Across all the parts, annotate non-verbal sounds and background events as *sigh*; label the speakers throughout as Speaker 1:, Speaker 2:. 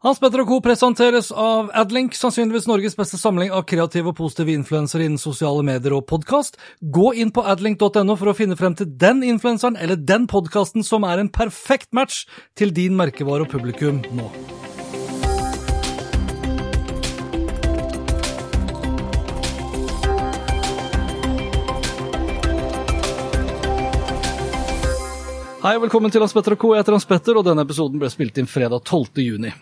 Speaker 1: Hans Petter og Co. presenteres av Adlink, sannsynligvis Norges beste samling av kreative og positive influensere innen sosiale medier og podkast. Gå inn på adlink.no for å finne frem til den influenseren eller den podkasten som er en perfekt match til din merkevare og publikum nå. Hei og velkommen til Hans Petter og Co. Jeg heter Hans Petter, og denne episoden ble spilt inn fredag 12. juni.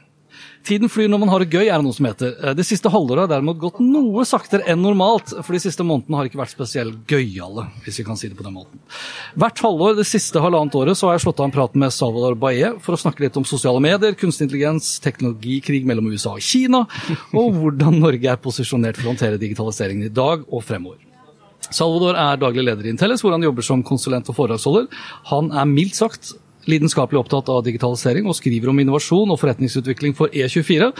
Speaker 1: Tiden flyr når man har det gøy, er det noe som heter. Eh, Det siste halvåret har derimot gått noe saktere enn normalt, for de siste månedene har ikke vært spesielt gøyale, hvis vi kan si det på den måten. Hvert halvår det siste halvannet året så har jeg slått av en prat med Salvador Baye for å snakke litt om sosiale medier, kunstig intelligens, teknologikrig mellom USA og Kina, og hvordan Norge er posisjonert for å håndtere digitaliseringen i dag og fremover. Salvador er daglig leder i Intelles, hvor han jobber som konsulent og foredragsholder. Han er mildt sagt lidenskapelig opptatt av digitalisering og skriver om innovasjon og forretningsutvikling for E24,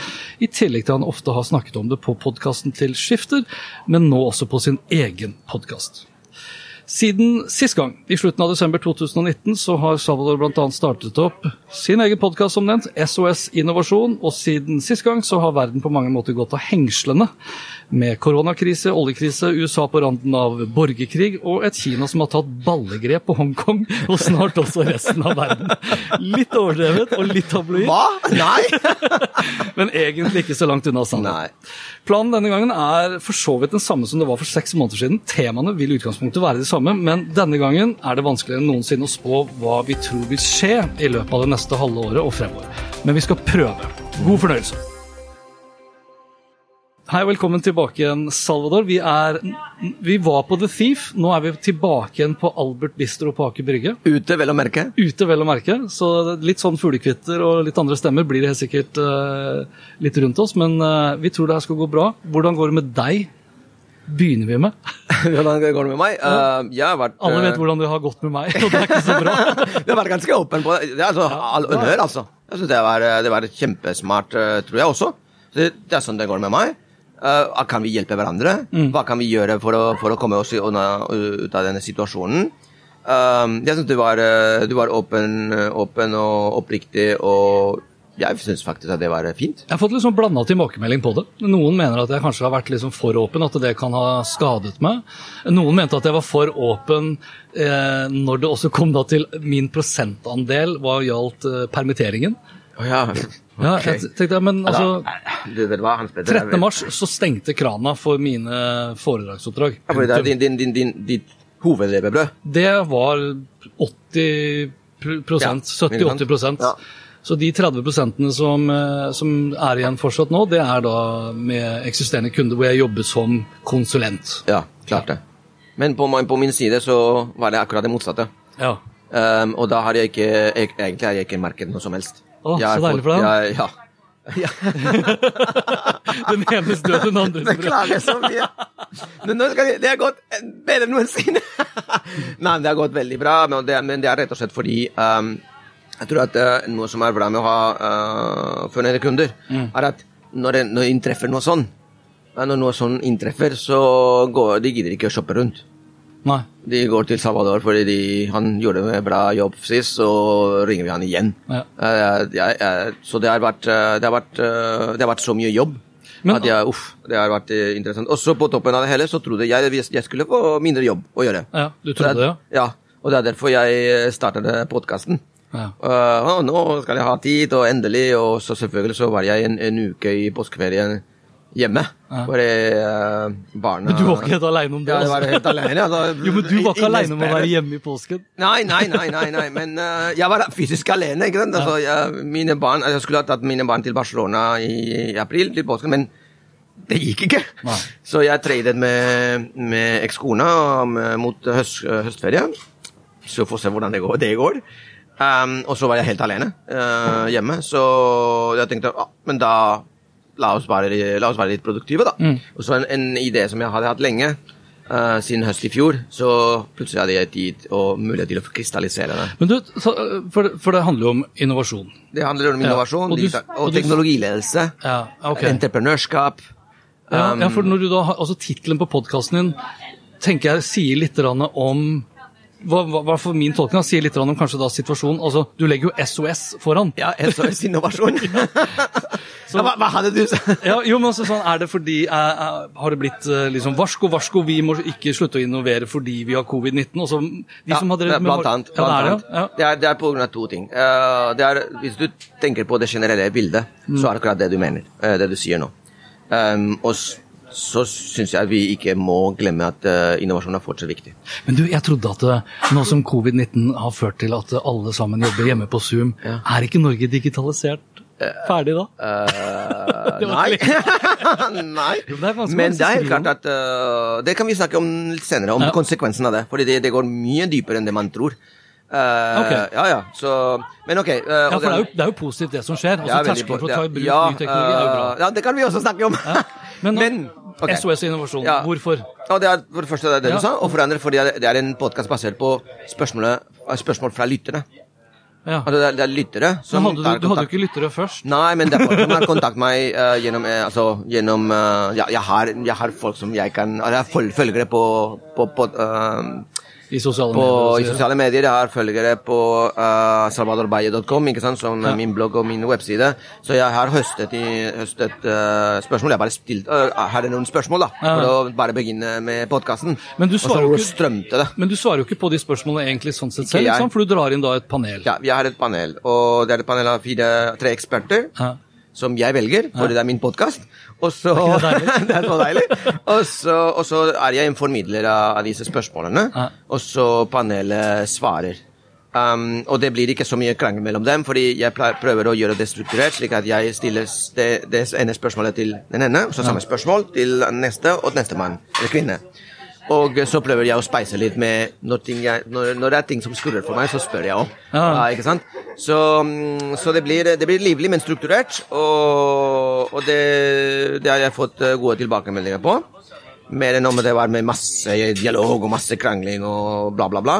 Speaker 1: i tillegg til han ofte har snakket om det på podkasten til Skifter, men nå også på sin egen podkast. Siden sist gang, i slutten av desember 2019, så har Salvador bl.a. startet opp sin egen podkast som nevnt, SOS Innovasjon, og siden sist gang så har verden på mange måter gått av hengslene med koronakrise, oljekrise, USA på randen av borgerkrig og et Kina som har tatt ballegrep på Hongkong og snart også resten av verden. Litt overdrevet og litt tabloid,
Speaker 2: Hva? Nei! *laughs*
Speaker 1: men egentlig ikke så langt unna sannheten. Planen denne gangen er for så vidt den samme som det var for seks måneder siden. Temaene vil i utgangspunktet være de samme, men denne gangen er det vanskeligere enn noensinne å spå hva vi tror vil skje i løpet av det neste halve året og fremover. Men vi skal prøve. God fornøyelse. Hei, velkommen tilbake igjen, Salvador. Vi, er, vi var på The Thief. Nå er vi tilbake igjen på Albert Bistro på Aker Brygge.
Speaker 2: Ute, vel å merke.
Speaker 1: Ute, vel å merke. Så litt sånn fuglekvitter og litt andre stemmer blir det helt sikkert uh, litt rundt oss. Men uh, vi tror det her skal gå bra. Hvordan går det med deg? Begynner vi med. *laughs*
Speaker 2: Hvordan går det med meg? Uh, jeg har vært
Speaker 1: Alle vet hvordan det har gått med meg, *laughs* og det er ikke så bra. *laughs*
Speaker 2: du har vært ganske åpen på det. Det er altså all honnør, altså. Jeg syns det var, det var kjempesmart, tror jeg også. Det, det er sånn det går med meg. Uh, kan vi hjelpe hverandre? Hva kan vi gjøre for å, for å komme oss unna, ut av denne situasjonen? Um, jeg synes du var, uh, du var åpen, åpen og oppriktig, og jeg syns faktisk at det var fint.
Speaker 1: Jeg har fått litt sånn blanda tilbakemelding på det. Noen mener at jeg kanskje har vært liksom for åpen, at det kan ha skadet meg. Noen mente at jeg var for åpen eh, når det også kom til min prosentandel hva gjaldt eh, permitteringen.
Speaker 2: Oh, ja.
Speaker 1: Ja, jeg tenkte, men altså,
Speaker 2: Hans Petter?
Speaker 1: 13. mars så stengte krana for mine foredragsoppdrag.
Speaker 2: Ja, fordi det er din, din, din, din, ditt hovedlevebrød.
Speaker 1: Det var 80 prosent, 70-80 prosent.
Speaker 2: Ja.
Speaker 1: Så de 30 prosentene som, eh, som er igjen fortsatt nå, det er da med eksisterende kunder hvor jeg jobber som konsulent.
Speaker 2: Ja, klart det. Men på, min- på min side så var det akkurat det motsatte.
Speaker 1: Ja.
Speaker 2: Um, og da har jeg ikke jeg, Egentlig har jeg ikke merket noe som helst.
Speaker 1: Å,
Speaker 2: Jeg
Speaker 1: så deilig
Speaker 2: fått-
Speaker 1: for deg.
Speaker 2: jeg- Ja. *laughs* ja.
Speaker 1: Den enes død, den andres brød.
Speaker 2: Beklager så mye. Men nå skal jeg, det har gått bedre enn noensinne. *laughs* Nei, det har gått veldig bra, men det, men det er rett og slett fordi um, jeg tror at uh, noe som er bra med å ha uh, fornøyde kunder,
Speaker 1: Mm.
Speaker 2: er at når det inntreffer noe sånn, når noe sånn inntreffer, så går, de gidder ikke å shoppe rundt.
Speaker 1: Nei.
Speaker 2: De går til Salvador fordi de, han gjorde en bra jobb sist, så ringer vi han igjen.
Speaker 1: Ja.
Speaker 2: Eh, jeg- jeg- så det har, vært, eh, det, har vært, eh, det har vært så mye jobb
Speaker 1: Men-
Speaker 2: at jeg, uff, det har vært interessant. Og så på toppen av det hele så trodde jeg jeg skulle få mindre jobb å gjøre.
Speaker 1: Ja, du trodde det, ja?
Speaker 2: Ja, og det er derfor jeg startet podkasten.
Speaker 1: Ja.
Speaker 2: Uh, nå skal jeg ha tid, og endelig. Og så selvfølgelig så var jeg en, en uke i påskeferien hjemme.
Speaker 1: Ja.
Speaker 2: Bare uh, barna
Speaker 1: Men du var ikke helt aleine om det?
Speaker 2: Ja, jeg var
Speaker 1: altså.
Speaker 2: helt alene. Altså,
Speaker 1: Jo, men du var ikke aleine om å være hjemme i påsken?
Speaker 2: Nei, nei, nei, nei, nei. men uh, jeg var fysisk alene. ikke sant? Altså, jeg, mine barn, jeg skulle ha tatt mine barn til Barcelona i, april, til påsken, men det gikk ikke.
Speaker 1: Nei.
Speaker 2: Så jeg tradet med, med ekskona mot høst, høstferie. Så får vi se hvordan det går. Det går. Um, og så var jeg helt alene uh, hjemme, så jeg tenkte ah, men da la oss være, la oss være litt produktive, da.
Speaker 1: Mm.
Speaker 2: Og så en, en idé som jeg hadde hatt lenge, uh, siden høst i fjor, så plutselig hadde jeg tid og mulighet til å krystallisere det.
Speaker 1: Men du, så, for, for det handler jo om innovasjon.
Speaker 2: Det handler om
Speaker 1: Ja,
Speaker 2: innovasjon
Speaker 1: og du-
Speaker 2: digital-
Speaker 1: og
Speaker 2: og, teknologiledelse.
Speaker 1: Ja, okay.
Speaker 2: Entreprenørskap.
Speaker 1: Ja,
Speaker 2: Um,
Speaker 1: ja, for når du da har, altså Tittelen på podkasten din tenker jeg sier litt om hva, for min tolkning sier litt om kanskje da situasjonen altså Du legger jo SOS foran.
Speaker 2: Ja, SOS *laughs* Innovasjon. *laughs* ja, hva, hva hadde du sagt?
Speaker 1: Ja, jo, men altså, sånn, er det fordi er, er, Har det blitt eh, liksom varsko, varsko, vi må ikke slutte å innovere fordi vi har covid-19? Og så de som
Speaker 2: er
Speaker 1: med
Speaker 2: blant annet.
Speaker 1: Ja, det er ja.
Speaker 2: Det, er, det er på grunn av to ting. Uh, det er, hvis du tenker på det generelle bildet,
Speaker 1: Mm.
Speaker 2: så er det akkurat det du mener. uh, det du sier nå. Um, og så syns jeg vi ikke må glemme at eh, innovasjon er fortsatt viktig.
Speaker 1: Men du, jeg trodde at eh, nå som covid-19 har ført til at eh, alle sammen jobber hjemme på Zoom, er ikke Norge digitalisert ferdig da?
Speaker 2: Eh, *laughs* nei. *laughs* nei.
Speaker 1: Det
Speaker 2: Men det er klart at eh, Det kan vi snakke om litt senere, om
Speaker 1: Ja.
Speaker 2: konsekvensen av det. Fordi det, det går mye dypere enn det man tror. Uh,
Speaker 1: Ok.
Speaker 2: Ja, ja. Så Men OK. Uh,
Speaker 1: Ja, for det er, jo, det er jo positivt det som skjer.
Speaker 2: Også
Speaker 1: Altså
Speaker 2: er
Speaker 1: Terskelen for å ta i bruk
Speaker 2: ja,
Speaker 1: ny teknologi er jo bra.
Speaker 2: eh, Ja, det kan vi også snakke om.
Speaker 1: Men,
Speaker 2: Men, okay.
Speaker 1: SOS Innovasjon,
Speaker 2: Ja.
Speaker 1: hvorfor?
Speaker 2: Ja, det er for det første det, er det
Speaker 1: Ja.
Speaker 2: du sa, og for det andre fordi det er en podkast basert på spørsmål fra lytterne.
Speaker 1: Ja.
Speaker 2: Altså, det, er, det er lyttere som
Speaker 1: hadde du, du hadde jo ikke lyttere først.
Speaker 2: Nei, men det er folk som har *laughs* kontaktet meg uh, gjennom, uh, altså, gjennom uh, ja, jeg, har, jeg har folk som jeg kan altså, Jeg har føl- følgere på, på, på,
Speaker 1: I sosiale
Speaker 2: på
Speaker 1: medier.
Speaker 2: i sosiale medier. Jeg har følgere på uh, salvadorbaye.com, som
Speaker 1: Ja.
Speaker 2: min blogg og min webside. Så jeg har høstet, i, høstet uh, spørsmål. Jeg bare stilt uh, Her er noen spørsmål, da,
Speaker 1: Ja.
Speaker 2: for å bare begynne med podkasten.
Speaker 1: Men du svarer jo ikke-. Men du svarer jo ikke på de spørsmålene egentlig sånn sett selv, liksom, for du drar inn da et panel.
Speaker 2: Ja, jeg har et panel, og det er et panel av fire, tre eksperter.
Speaker 1: Ja.
Speaker 2: Som jeg velger, for det er min podkast. Og så
Speaker 1: Er det? *laughs*
Speaker 2: Det er så deilig. Og så, og så er jeg en formidler av, disse spørsmålene, og så panelet svarer. Um, og det blir ikke så mye krangel mellom dem, fordi jeg prøver å gjøre det strukturert, slik at jeg stiller det, det ene spørsmålet til den ene, og så samme spørsmål til neste og neste mann eller kvinne. Og så prøver jeg å speise litt med når, jeg, når, når det er ting som skurrer for meg, så spør jeg òg.
Speaker 1: Ja.
Speaker 2: ikke sant? Så, mm, så det, blir, det blir livlig, men strukturert. Og, og det, det har jeg fått eh, gode tilbakemeldinger på. Mer enn om det var med masse dialog og masse krangling og bla, bla, bla.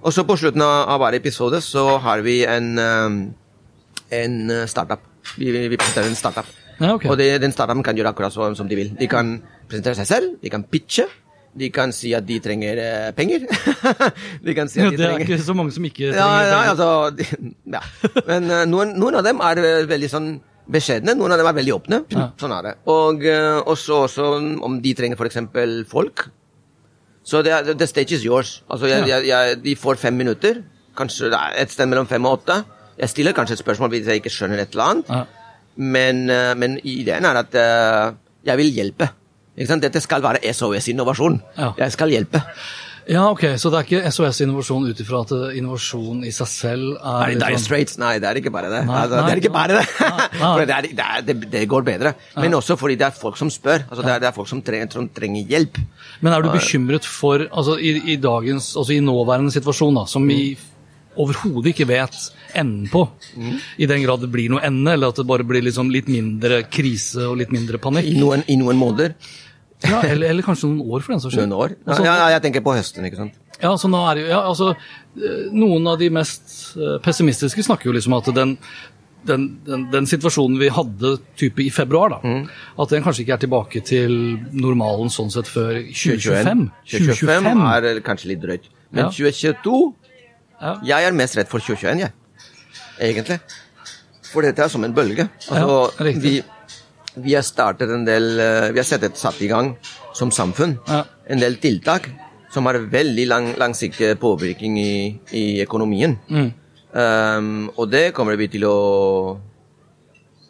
Speaker 2: Og så på slutten av, hver episode så har vi en, eh, en eh, startup. Vi, vi presenterer en startup.
Speaker 1: Ja, okay.
Speaker 2: Og det, den startupen kan gjøre akkurat sånn som de vil. De kan presentere seg selv, de kan pitche. De kan si at de trenger eh, penger. *laughs* de kan si
Speaker 1: Ja,
Speaker 2: at de
Speaker 1: det er ikke så mange som ikke trenger
Speaker 2: ja,
Speaker 1: penger.
Speaker 2: altså ja. Men eh, noen, noen av dem er eh, veldig sånn beskjedne, noen av dem er veldig åpne.
Speaker 1: Ja.
Speaker 2: Sånn er det. Og også, også om de trenger f.eks. folk. Så det er, the stage is yours. Altså, jeg,
Speaker 1: Ja.
Speaker 2: jeg, jeg, de får fem minutter, kanskje et sted mellom fem og åtte. Jeg stiller kanskje et spørsmål hvis jeg ikke skjønner et eller annet.
Speaker 1: Ja.
Speaker 2: Men, men ideen er at jeg vil hjelpe. Dette skal være SOS-innovasjon.
Speaker 1: Ja.
Speaker 2: Jeg skal hjelpe.
Speaker 1: Ja, ok, Så det er ikke SOS-innovasjon ut ifra at innovasjon i seg selv er
Speaker 2: Er det
Speaker 1: litt
Speaker 2: Dire Straits? Nei, det er ikke bare det.
Speaker 1: Nei,
Speaker 2: altså,
Speaker 1: nei,
Speaker 2: det er ikke bare det.
Speaker 1: nei. *laughs*
Speaker 2: For det, er, det, er, det, går bedre. Men også fordi det er folk som spør. Altså, det, er, det er folk som trenger, som trenger hjelp.
Speaker 1: Men er du bekymret for, altså i, i dagens, altså i nåværende situasjon, da, som vi overhodet ikke vet enden på, i den grad det blir noe ende, eller at det bare blir liksom litt mindre krise og litt mindre
Speaker 2: I
Speaker 1: panikk?
Speaker 2: noen, i noen måneder.
Speaker 1: Ja, eller, eller kanskje noen år, for den saks skyld.
Speaker 2: Noen år. Ja,
Speaker 1: Altså,
Speaker 2: ja, jeg tenker på høsten, ikke sant.
Speaker 1: Ja, altså nå er jo, ja, altså, eh, Noen av de mest eh, pessimistiske snakker jo liksom at den, den, den, den situasjonen vi hadde type i februar, da,
Speaker 2: Mm.
Speaker 1: at den kanskje ikke er tilbake til normalen sånn sett før 2025.
Speaker 2: 2025 er eh, kanskje litt drøyt. Men
Speaker 1: Ja.
Speaker 2: 2022
Speaker 1: Ja.
Speaker 2: Jeg er mest redd for 2021, jeg. Egentlig. For dette er som en bølge. Altså,
Speaker 1: Ja, riktig.
Speaker 2: vi, vi har startet en del eh, Vi har sett et satt i gang som samfunn
Speaker 1: Ja.
Speaker 2: en del tiltak som har veldig lang, langsiktig påvirkning i, i økonomien.
Speaker 1: Mm.
Speaker 2: Um, og det kommer vi til å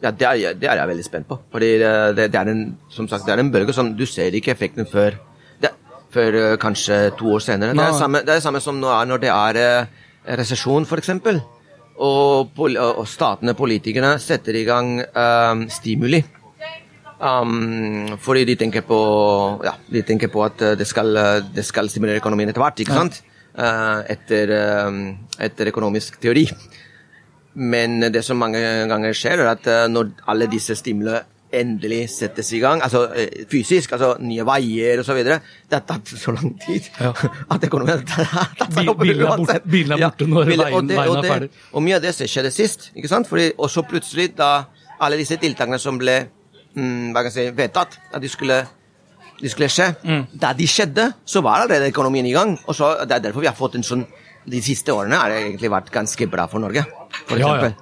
Speaker 2: Ja, det er, jeg- det er jeg veldig spent på. Fordi det, det, det er en som sagt, det er en bølge som du ser ikke effekten før før eh, kanskje to år senere. Det er, samme, det er samme som nå er når det er uh, resesjon, f.eks. Og, og statene, politikerne, setter i gang eh, stimuli. Um, fordi de tenker på ja, de tenker på at eh, det skal, eh, det skal stimulere økonomien etter hvert. ikke sant? Uh, etter, um, etter økonomisk teori. Men det som mange ganger skjer, er at når alle disse stimulene endelig settes i gang, altså fysisk, altså nye veier osv. Det har tatt så lang tid
Speaker 1: Ja. *laughs*
Speaker 2: at økonomien har tatt
Speaker 1: seg
Speaker 2: opp
Speaker 1: bilen er borte- bilen er borte når
Speaker 2: bilen-
Speaker 1: veien-
Speaker 2: det-
Speaker 1: veien er ferdig.
Speaker 2: Og mye av det skjedde sist. ikke sant? Fordi, og så plutselig, da alle disse tiltakene som ble mm, hva kan jeg si, vedtatt, at de skulle, de skulle skje,
Speaker 1: Mm.
Speaker 2: da de skjedde, så var allerede økonomien i gang. Og så, Det er derfor vi har fått en sånn De siste årene har det egentlig vært ganske bra for Norge, for
Speaker 1: Ja, ja.
Speaker 2: eksempel.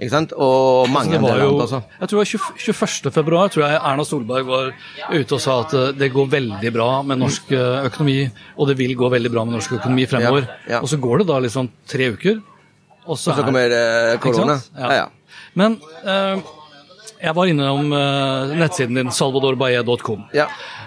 Speaker 2: Ikke sant? Og mange
Speaker 1: Altså,
Speaker 2: andre
Speaker 1: jo,
Speaker 2: land også.
Speaker 1: jeg tror det var 21. februar tror jeg Erna Solberg var ute og sa at eh, det går veldig bra med norsk eh, økonomi, og det vil gå veldig bra med norsk økonomi fremover.
Speaker 2: Ja, ja.
Speaker 1: Og så går det da liksom tre uker, og så,
Speaker 2: Og så
Speaker 1: er-
Speaker 2: kommer eh, korona. Ja, ja.
Speaker 1: Men eh, jeg var innom uh, nettsiden din, salvadorbaye.com.
Speaker 2: Ja.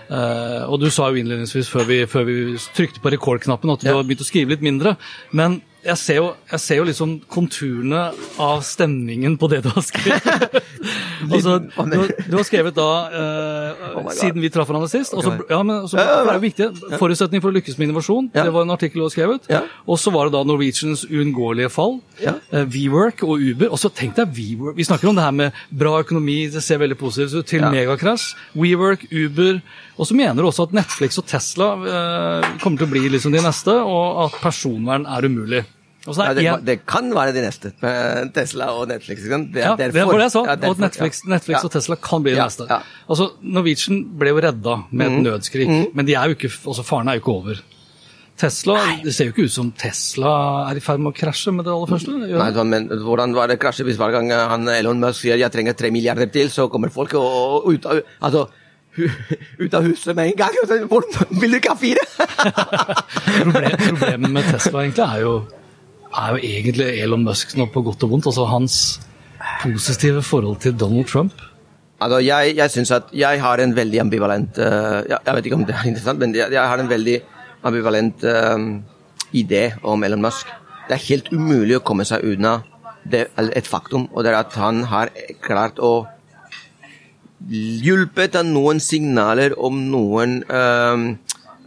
Speaker 1: Uh, og du sa jo innledningsvis før vi, før vi trykte på rekordknappen at du
Speaker 2: Ja.
Speaker 1: har begynt å skrive litt mindre. Men jeg ser jo, jeg ser jo liksom konturene av stemningen på det du har skrevet. *laughs* altså, du, du har skrevet da eh,
Speaker 2: Oh
Speaker 1: siden vi traff hverandre sist. Og så,
Speaker 2: Ok.
Speaker 1: ja, men
Speaker 2: også,
Speaker 1: det er jo viktig. Forutsetning for å lykkes med innovasjon.
Speaker 2: Ja.
Speaker 1: Det var en artikkel du har skrevet.
Speaker 2: Ja.
Speaker 1: Og så var det da Norwegians uunngåelige fall.
Speaker 2: Ja.
Speaker 1: eh, WeWork og Uber. Og så tenk deg WeWork. Vi snakker om det her med bra økonomi, det ser veldig positivt ut, til
Speaker 2: Ja.
Speaker 1: megakrasj. WeWork, Uber. Og så mener du også at Netflix og Tesla eh, kommer til å bli liksom de neste, og at personvern er umulig.
Speaker 2: Ja,
Speaker 1: er
Speaker 2: det, det kan være de neste. eh, Tesla og Netflix. Ikke sant? Det er
Speaker 1: derfor, det var det jeg sa.
Speaker 2: Ja, derfor,
Speaker 1: at Netflix. Netflix
Speaker 2: Ja.
Speaker 1: og Tesla kan bli det
Speaker 2: Ja,
Speaker 1: neste.
Speaker 2: ja.
Speaker 1: Altså, Norwegian ble jo redda med
Speaker 2: Mm.
Speaker 1: et nødskrik, men de er jo ikke, altså, faren er jo ikke over. Tesla, Det ser jo ikke ut som Tesla er i ferd med å krasje med det aller første. gjør
Speaker 2: Nei, men hvordan var det krasje hvis hver gang eh, han Elon Musk sier jeg trenger tre milliarder til, så kommer folk og, og ut, av, altså, *laughs* ut av huset med en gang? *laughs* vil du ikke ha fire? *laughs*
Speaker 1: Problem, problemet med Tesla egentlig er jo, er jo egentlig Elon Musk nå på godt og vondt. Altså hans positive forhold til Donald Trump.
Speaker 2: Altså, jeg, jeg synes at jeg har en veldig ambivalent uh, jeg, Jeg vet ikke om det er *laughs* interessant, men jeg, jeg har en veldig ambivalent uh, idé om Elon Musk. Det er helt umulig å komme seg unna det, et faktum, og det er at han har klart å hjulpet av noen signaler om noen uh,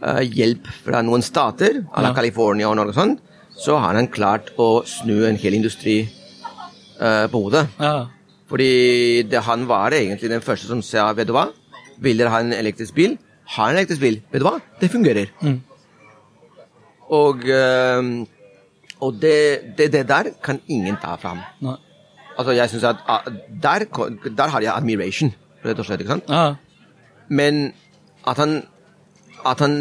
Speaker 2: eh, hjelp fra noen stater, à la
Speaker 1: Ja.
Speaker 2: California og noe sånt, så har han klart å snu en hel industri eh, på hodet.
Speaker 1: Ja.
Speaker 2: Fordi det, han var egentlig den første som sa vet du hva, vil dere ha en elektrisk bil? Ha en elektrisk bil. Vet du hva, det fungerer.
Speaker 1: Mm.
Speaker 2: Og, eh, og det, det, det der kan ingen ta fra ham.
Speaker 1: Nei.
Speaker 2: Altså, jeg synes at ah, der, der har jeg admiration, rett og slett. ikke sant?
Speaker 1: Ja.
Speaker 2: Men at han, at han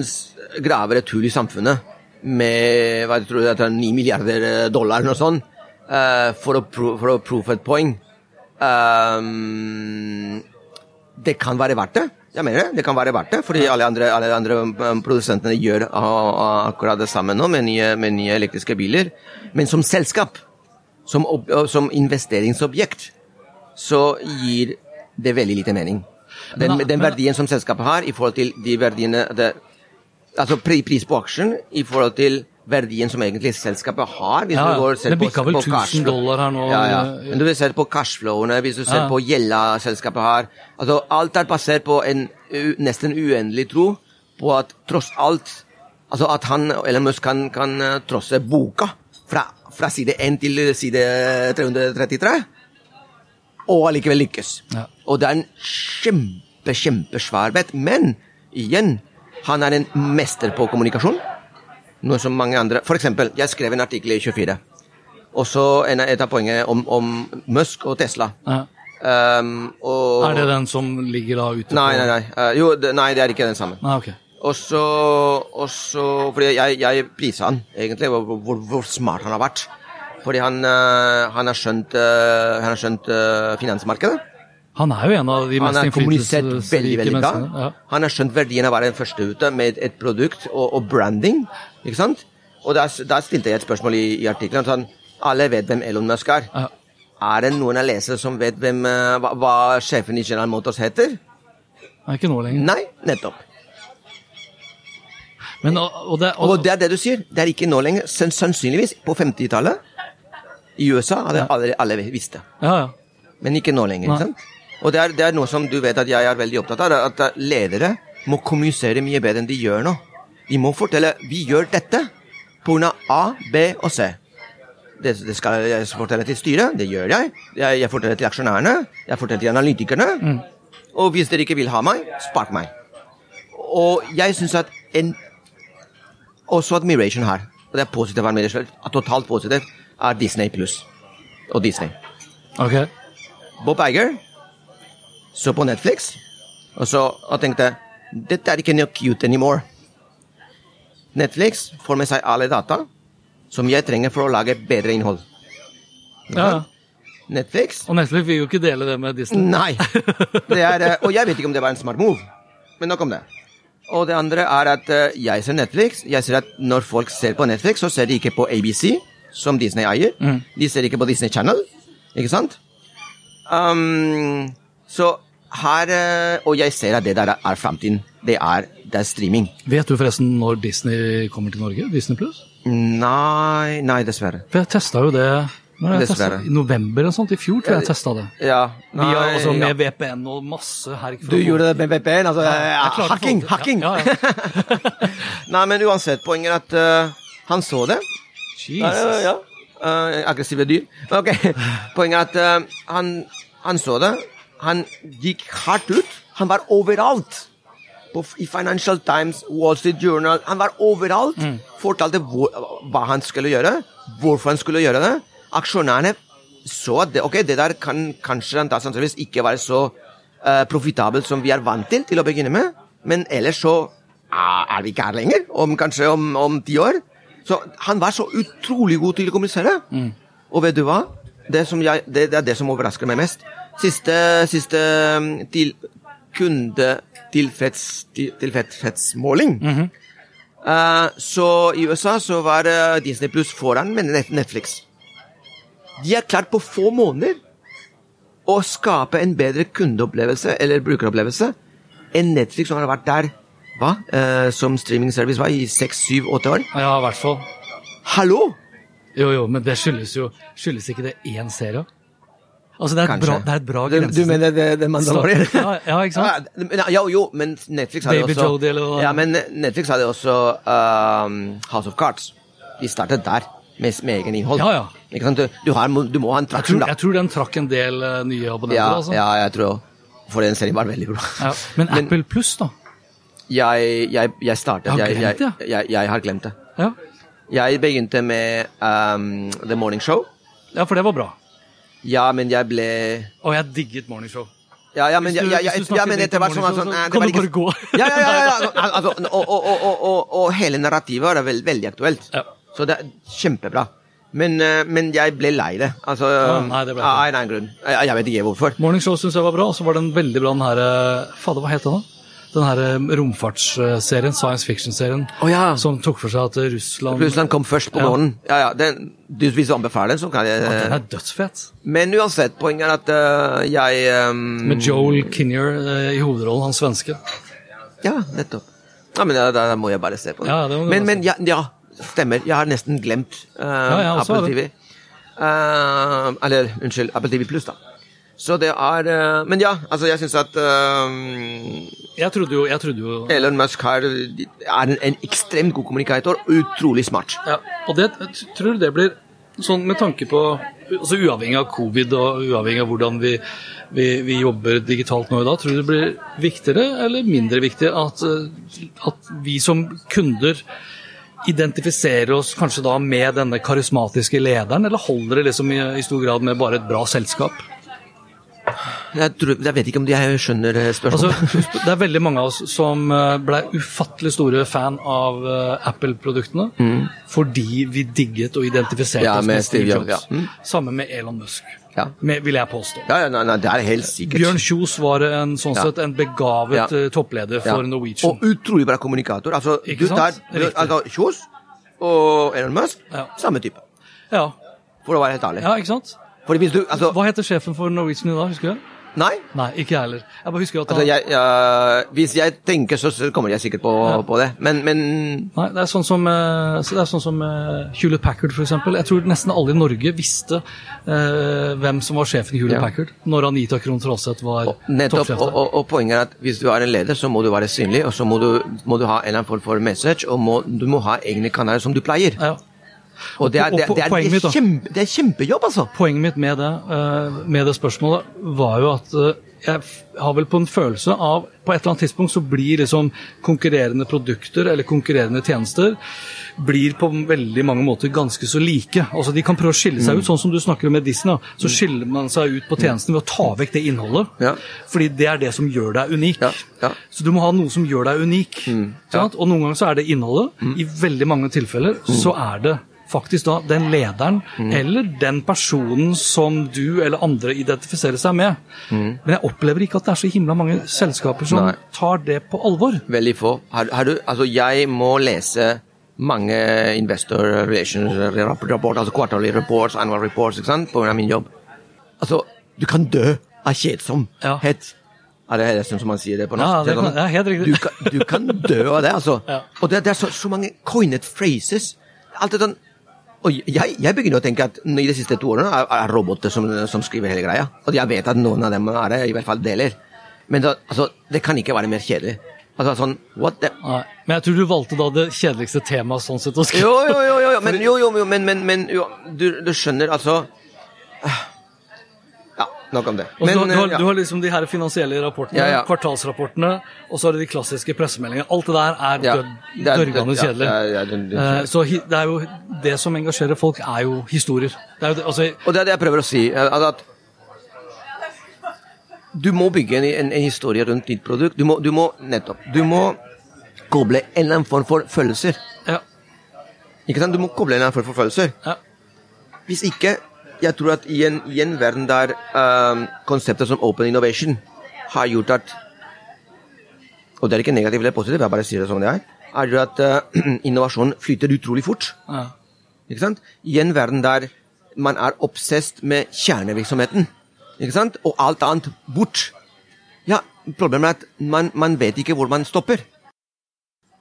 Speaker 2: graver et hull i samfunnet med hva jeg tror er 9 milliarder dollar eller noe sånt, eh, for, å pro, for å prove et poeng Um, Det kan være verdt det. Jeg mener det. Det kan være verdt det, fordi alle andre, alle andre produsentene gjør akkurat det samme nå med nye, med nye elektriske biler. Men som selskap, som, som investeringsobjekt, så gir det veldig lite mening. Den, den verdien som selskapet har i forhold til de verdiene det, Altså pris på aksjen i forhold til verdien som egentlig selskapet har. Hvis
Speaker 1: Ja,
Speaker 2: du går ser
Speaker 1: det bikka vel 1000 dollar her nå.
Speaker 2: Ja, ja. Men du vil se på cashflowene, hvis du ser
Speaker 1: Ja.
Speaker 2: på gjelda selskapet har altså Alt er basert på en nesten uendelig tro på at tross alt Altså at han, Elon Musk kan, kan eh, trosse boka fra, fra side 1 til side 333, og allikevel lykkes.
Speaker 1: Ja.
Speaker 2: Og det er en kjempe, kjempesvær bet. Men igjen, han er en mester på kommunikasjon. Noe som mange andre For eksempel, jeg skrev en artikkel i 24. Og så et av poengene om, om Musk og Tesla.
Speaker 1: Ja.
Speaker 2: Um, og,
Speaker 1: Er det den som ligger da ute
Speaker 2: Nei, nei, nei. Uh, jo, det, nei, det er ikke den samme.
Speaker 1: Nei, ok.
Speaker 2: Og så, og så Fordi jeg, jeg priser han egentlig, hvor, hvor, hvor smart han har vært. Fordi han, uh, han har skjønt, uh, han har skjønt finansmarkedet.
Speaker 1: Han er jo en av de mest innflytelsesrike menneskene. Ja.
Speaker 2: Han har skjønt verdien av å være den første ute med et produkt og, og branding. ikke sant? Og da, stilte jeg et spørsmål i, i artikkelen. Sånn, alle vet hvem Elon Musk er.
Speaker 1: Ja.
Speaker 2: Er det noen av lesere som vet hvem, eh, hva, hva sjefen i General Motors heter?
Speaker 1: Nei, ikke nå lenger.
Speaker 2: Nei, nettopp.
Speaker 1: Men, og, og det, og,
Speaker 2: Og det er det du sier. Det er ikke nå lenger. Sannsynligvis på 50-tallet i USA hadde alle, alle visst det.
Speaker 1: ja, ja.
Speaker 2: Men ikke nå lenger. Ikke sant? Og det er, det er noe som du vet at jeg er veldig opptatt av, at ledere må kommunisere mye bedre enn de gjør nå. De må fortelle 'vi gjør dette'. pga. A, B og C. Det, det skal jeg fortelle til styret, det gjør jeg. Jeg, jeg forteller til aksjonærene, jeg forteller til analytikerne. Og hvis dere ikke vil ha meg, spark meg. Og jeg syns at en Også admiration her, og det er positiv admiration, totalt positivt, er Disney pluss og Disney.
Speaker 1: Ok.
Speaker 2: Bob Iger så på Netflix og, så, og tenkte dette er ikke noe cute anymore. Netflix får med seg alle data som jeg trenger for å lage bedre innhold.
Speaker 1: Ja.
Speaker 2: Netflix
Speaker 1: Og Netflix vil jo ikke dele det med Disney.
Speaker 2: Nei! *laughs* Det er, eh, og jeg vet ikke om det var en smart move, men nok om det. Og det andre er at eh, jeg ser Netflix. Jeg ser at når folk ser på Netflix, så ser de ikke på ABC, som Disney eier. De ser ikke på Disney Channel, ikke sant? Um, så her eh, Og jeg ser at det der er framtiden. Det er, det er streaming.
Speaker 1: Vet du forresten når Disney kommer til Norge? Disney Plus?
Speaker 2: Nei, nei, dessverre.
Speaker 1: For jeg testa jo det jeg testet, i november eller sånt, i fjor tror jeg jeg testa det.
Speaker 2: Ja, nei,
Speaker 1: Via, altså,
Speaker 2: ja.
Speaker 1: med VPN og masse herk.
Speaker 2: Du gjorde det med VPN? Altså, ja,
Speaker 1: få
Speaker 2: hacking! Hacking!
Speaker 1: Ja, ja, *laughs*
Speaker 2: Nei, men uansett, poenget er at uh, han så det. Ja, ja,
Speaker 1: Jesus.
Speaker 2: ja. Eh, aggressive dyr. Ok, *laughs* Poenget er at uh, han, han så det. Han gikk hardt ut. Han var overalt. På, I Financial Times, Wall Street Journal. Han var overalt. Fortalte hvor, hva han skulle gjøre, hvorfor han skulle gjøre det. Aksjonærene så at det, ok, det der kan kanskje da sannsynligvis ikke være så uh, profitabelt som vi er vant til til å begynne med, men ellers så uh, er vi ikke her lenger, om kanskje om, om ti år. Så han var så utrolig god til å kommunisere. Og vet du hva? Det, som jeg, det, det er det som overrasker meg mest. Siste, siste um, til kundetilfredshetsmåling. Mm -hmm. uh, så i USA så var eh, Disney Pluss foran med Net- Netflix. De har klart på få måneder å skape en bedre kundeopplevelse eller brukeropplevelse enn Netflix, som har vært der hva? Uh, som streamingservice var i seks, syv, åtte år.
Speaker 1: ja, i hvert fall.
Speaker 2: Hallo!
Speaker 1: Jo, jo, men det skyldes jo Skyldes ikke det én serie? Altså, det er et
Speaker 2: Kanskje.
Speaker 1: bra, det er et bra
Speaker 2: Du, du mener det, det Mandalorian?
Speaker 1: Ja, ja, ikke sant?
Speaker 2: Ja, ja, jo, men Netflix hadde
Speaker 1: Baby
Speaker 2: også
Speaker 1: Jodie eller hva?
Speaker 2: Ja, men Netflix hadde også um, House of Cards. De startet der, med, med egen innhold.
Speaker 1: Ja, ja.
Speaker 2: Ikke sant? Du, du, har, du må ha en
Speaker 1: Jeg tror,
Speaker 2: da.
Speaker 1: jeg tror den trakk en del eh, nye abonnenter.
Speaker 2: Ja,
Speaker 1: altså.
Speaker 2: ja, jeg tror For den serien var veldig bra.
Speaker 1: Ja. Men Apple Pluss, da?
Speaker 2: Jeg, jeg, jeg startet
Speaker 1: Har
Speaker 2: jeg,
Speaker 1: glemt
Speaker 2: jeg,
Speaker 1: det,
Speaker 2: jeg, jeg har glemt det.
Speaker 1: Ja.
Speaker 2: Jeg begynte med um, The Morning Show.
Speaker 1: ja, for det var bra.
Speaker 2: Ja, men jeg ble
Speaker 1: Og jeg digget Morning Show.
Speaker 2: Ja, ja, men,
Speaker 1: du-
Speaker 2: ja, ja, ja, men etter hvert sånn, var sånn eh,
Speaker 1: kan du bare gå.
Speaker 2: Ja, ja, ja, ja, ja. Altså, og, og, og, og, hele narrativet veld, veldig aktuelt.
Speaker 1: Ja.
Speaker 2: Så det er kjempebra. Men, eh, men jeg ble lei det. Altså,
Speaker 1: nei, det ble
Speaker 2: av en annen grunn. Jeg, jeg vet ikke hvorfor.
Speaker 1: Morning Show syns jeg var bra, og så var den veldig bra, den her eh, Fader, hva het den, da? Den her eh, romfartsserien, science fiction-serien,
Speaker 2: oh, ja.
Speaker 1: som tok for seg at eh, Russland
Speaker 2: Russland kom først på
Speaker 1: Ja.
Speaker 2: morgenen. Ja, ja, den, du, hvis du anbefaler den, så kan jeg
Speaker 1: Den er dødsfet.
Speaker 2: Men uansett, poenget er at uh, jeg um,
Speaker 1: Med Joel Kinnear uh, i hovedrollen, han svenske.
Speaker 2: Ja, nettopp. Ja, men da, da må jeg bare se på det.
Speaker 1: Ja, det må du
Speaker 2: men, men ja, ja, stemmer. Jeg har nesten glemt
Speaker 1: uh,
Speaker 2: Apple TV. Uh, eller unnskyld, Apple TV Pluss, da. Så det er eh, Men ja, altså, jeg syns at um,
Speaker 1: Jeg trodde jo, jeg trodde jo
Speaker 2: Elon Musk her er en, en ekstremt god kommunikator og utrolig smart.
Speaker 1: Ja, og det tror det blir sånn med tanke på altså Uavhengig av covid og uavhengig av hvordan vi, vi, vi jobber digitalt nå i dag, tror du det blir viktigere eller mindre viktig at, eh, at vi som kunder identifiserer oss kanskje da med denne karismatiske lederen, eller holder det liksom i, i stor grad med bare et bra selskap?
Speaker 2: Jeg, tror, jeg vet ikke om jeg skjønner spørsmålet.
Speaker 1: Altså, det er veldig mange av oss som eh, ble ufattelig store fan av eh, Apple-produktene fordi vi digget og identifiserte
Speaker 2: Mm. Ja,
Speaker 1: oss
Speaker 2: med
Speaker 1: Steve Jobs.
Speaker 2: Ja. Mm.
Speaker 1: Samme med Elon Musk,
Speaker 2: Ja.
Speaker 1: med, vil jeg påstå.
Speaker 2: Ja, ja, nei, nei, det er helt sikkert.
Speaker 1: Bjørn Kjos var en sånn sett en begavet eh, toppleder
Speaker 2: Ja.
Speaker 1: for Norwegian.
Speaker 2: Og utrolig bra kommunikator. Altså,
Speaker 1: Ikke
Speaker 2: du
Speaker 1: sant?
Speaker 2: tar altså, Kjos og Elon Musk, samme type.
Speaker 1: ja.
Speaker 2: For å være helt ærlig.
Speaker 1: ja, ikke sant?
Speaker 2: Du, altså,
Speaker 1: Hva heter sjefen for Norwegian i dag, husker du?
Speaker 2: Nei.
Speaker 1: Nei, ikke jeg heller. Jeg bare husker at
Speaker 2: Altså, jeg, jeg, hvis jeg tenker, så, kommer jeg sikkert på, på det. Men, men
Speaker 1: Nei, det er sånn som, eh, så er sånn som eh, Hewlett Packard, eksempel. Jeg tror nesten alle i Norge visste eh, hvem som var sjefen i Hewlett
Speaker 2: Ja.
Speaker 1: Packard når Anita Krohn Traaseth var toppsjef
Speaker 2: og, og, og poenget er at hvis du er en leder, så må du være synlig, og så må du, må du ha en eller annen form for message, og må, du må ha egne kanaler som du pleier.
Speaker 1: Ja.
Speaker 2: Og det er, det, det er, det er, kjempe, er kjempejobb, altså.
Speaker 1: Poenget mitt med det, eh, med det spørsmålet var jo at eh, jeg har vel på en følelse av På et eller annet tidspunkt så blir liksom konkurrerende produkter eller konkurrerende tjenester blir på veldig mange måter ganske så like. Altså De kan prøve å skille
Speaker 2: Mm.
Speaker 1: seg ut, sånn som du snakker om med Disney. Så skiller man seg ut på tjenesten ved å ta vekk det innholdet.
Speaker 2: Ja.
Speaker 1: Fordi det er det som gjør deg unik.
Speaker 2: Ja, ja.
Speaker 1: Så du må ha noe som gjør deg unik.
Speaker 2: Mm.
Speaker 1: sant? Og noen ganger så er det innholdet. I veldig mange tilfeller
Speaker 2: Mm.
Speaker 1: så er det faktisk da den lederen eller den personen som du eller andre identifiserer seg med. Men jeg opplever ikke at det er så himla mange selskaper som
Speaker 2: Mm. Nei.
Speaker 1: tar det på alvor.
Speaker 2: Veldig få. Har, har du, altså jeg må lese mange investor relations rapport, altså quarterly reports, annual reports, ikke sant, på grunn av min jobb. Altså, du kan dø av kjedsomhet. Er det det som man sier det på norsk?
Speaker 1: Ja, det kan- ja, helt riktig.
Speaker 2: Du kan, du kan dø av det, altså. *laughs*
Speaker 1: Ja.
Speaker 2: Og det, det er så, så mange coined phrases. Alt det sånn og jeg, jeg begynner å tenke at i de siste to årene er, er roboter som, som skriver hele greia. Og jeg vet at noen av dem er det, i hvert fall deler. Men da, altså, det kan ikke være mer kjedelig. Altså sånn, what the...
Speaker 1: Nei. Men jeg tror du valgte da det kjedeligste temaet sånn sett å skrive.
Speaker 2: Jo, jo, jo, jo, men, *laughs* jo, jo, men, men, men jo, du, du skjønner altså nok om det. Men,
Speaker 1: du, har, du, har,
Speaker 2: ja.
Speaker 1: du har liksom de her finansielle rapportene,
Speaker 2: Ja, ja.
Speaker 1: kvartalsrapportene, og så har du de klassiske pressemeldingene. Alt det der er
Speaker 2: Ja,
Speaker 1: død,
Speaker 2: er-
Speaker 1: dørgende kjedelig.
Speaker 2: ja, ja,
Speaker 1: Eh, så det er jo det som engasjerer folk, er jo historier. Det er jo det, altså,
Speaker 2: Og det er det jeg prøver å si. eh, at du må bygge en, en, en historie rundt ditt produkt. Du må, du må nettopp Du må koble en eller annen form for følelser.
Speaker 1: ja,
Speaker 2: Ikke sant? Du må koble en eller annen form for følelser.
Speaker 1: ja.
Speaker 2: Hvis ikke Jeg tror at i en, i en verden der um, konseptet som open innovation har gjort at Og det er ikke negativt eller positivt, jeg bare sier det som det er. Er at *clears throat* uh, innovasjon flyter utrolig fort.
Speaker 1: ja.
Speaker 2: Ikke sant? I en verden der man er obsesst med kjernevirksomheten, ikke sant? og alt annet bort. Ja, Problemet er at man, man vet ikke hvor man stopper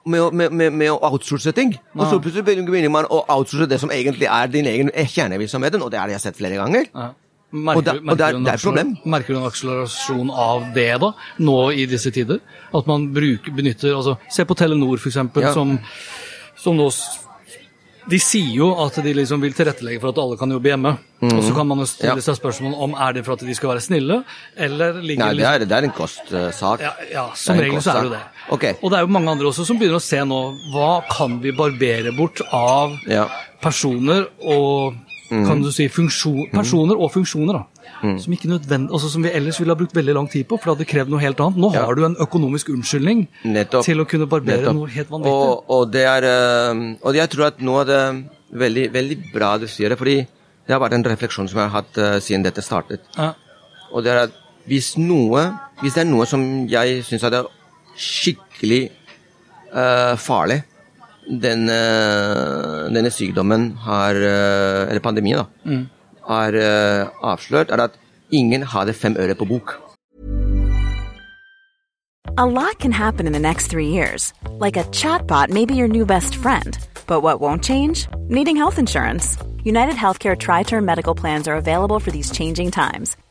Speaker 2: med å, med, med, med å outsource ting. Og så plutselig begynner man å outsource det som egentlig er din egen kjernevirksomhet, og det har jeg sett flere ganger.
Speaker 1: ja. Merker,
Speaker 2: Og det- og det er- det er et problem.
Speaker 1: Merker du en akselerasjon av det, da, nå i disse tider? At man bruker, benytter altså, Se på Telenor, eksempel,
Speaker 2: Ja.
Speaker 1: som, som nå De sier jo at de liksom vil tilrettelegge for at alle kan jobbe hjemme. Og så kan man jo stille seg spørsmål om er det for at de skal være snille, eller ligger
Speaker 2: Nei, det er, det er en kostsak.
Speaker 1: ja, ja, som regel så er det jo det.
Speaker 2: Okay.
Speaker 1: Og det er jo mange andre også som begynner å se nå hva kan vi barbere bort av
Speaker 2: Ja.
Speaker 1: personer og kan du si funksjon, personer og funksjoner. da. Som, ikke nødvend, altså som vi ellers ville ha brukt veldig lang tid på, for det hadde krevd noe helt annet. Nå
Speaker 2: Ja.
Speaker 1: har du en økonomisk unnskyldning
Speaker 2: Nettopp.
Speaker 1: til å kunne barbere
Speaker 2: Nettopp.
Speaker 1: noe helt vanvittig.
Speaker 2: Og, og det er eh, Og jeg tror at noe av det veldig, veldig bra du sier det, fordi det har vært en refleksjon som jeg har hatt eh, siden dette startet.
Speaker 1: Ja.
Speaker 2: Og det er at hvis noe Hvis det er noe som jeg syns er skikkelig uh, farlig den, eh, denne sykdommen har eh, Eller pandemien, da. Har eh, avslørt, er at ingen hadde fem øre på bok.
Speaker 3: A lot can happen in the next three years. Like a chatbot may be your new best friend. But what won't change? Needing health insurance. United Healthcare Tri Term Medical Plans are available for these changing times.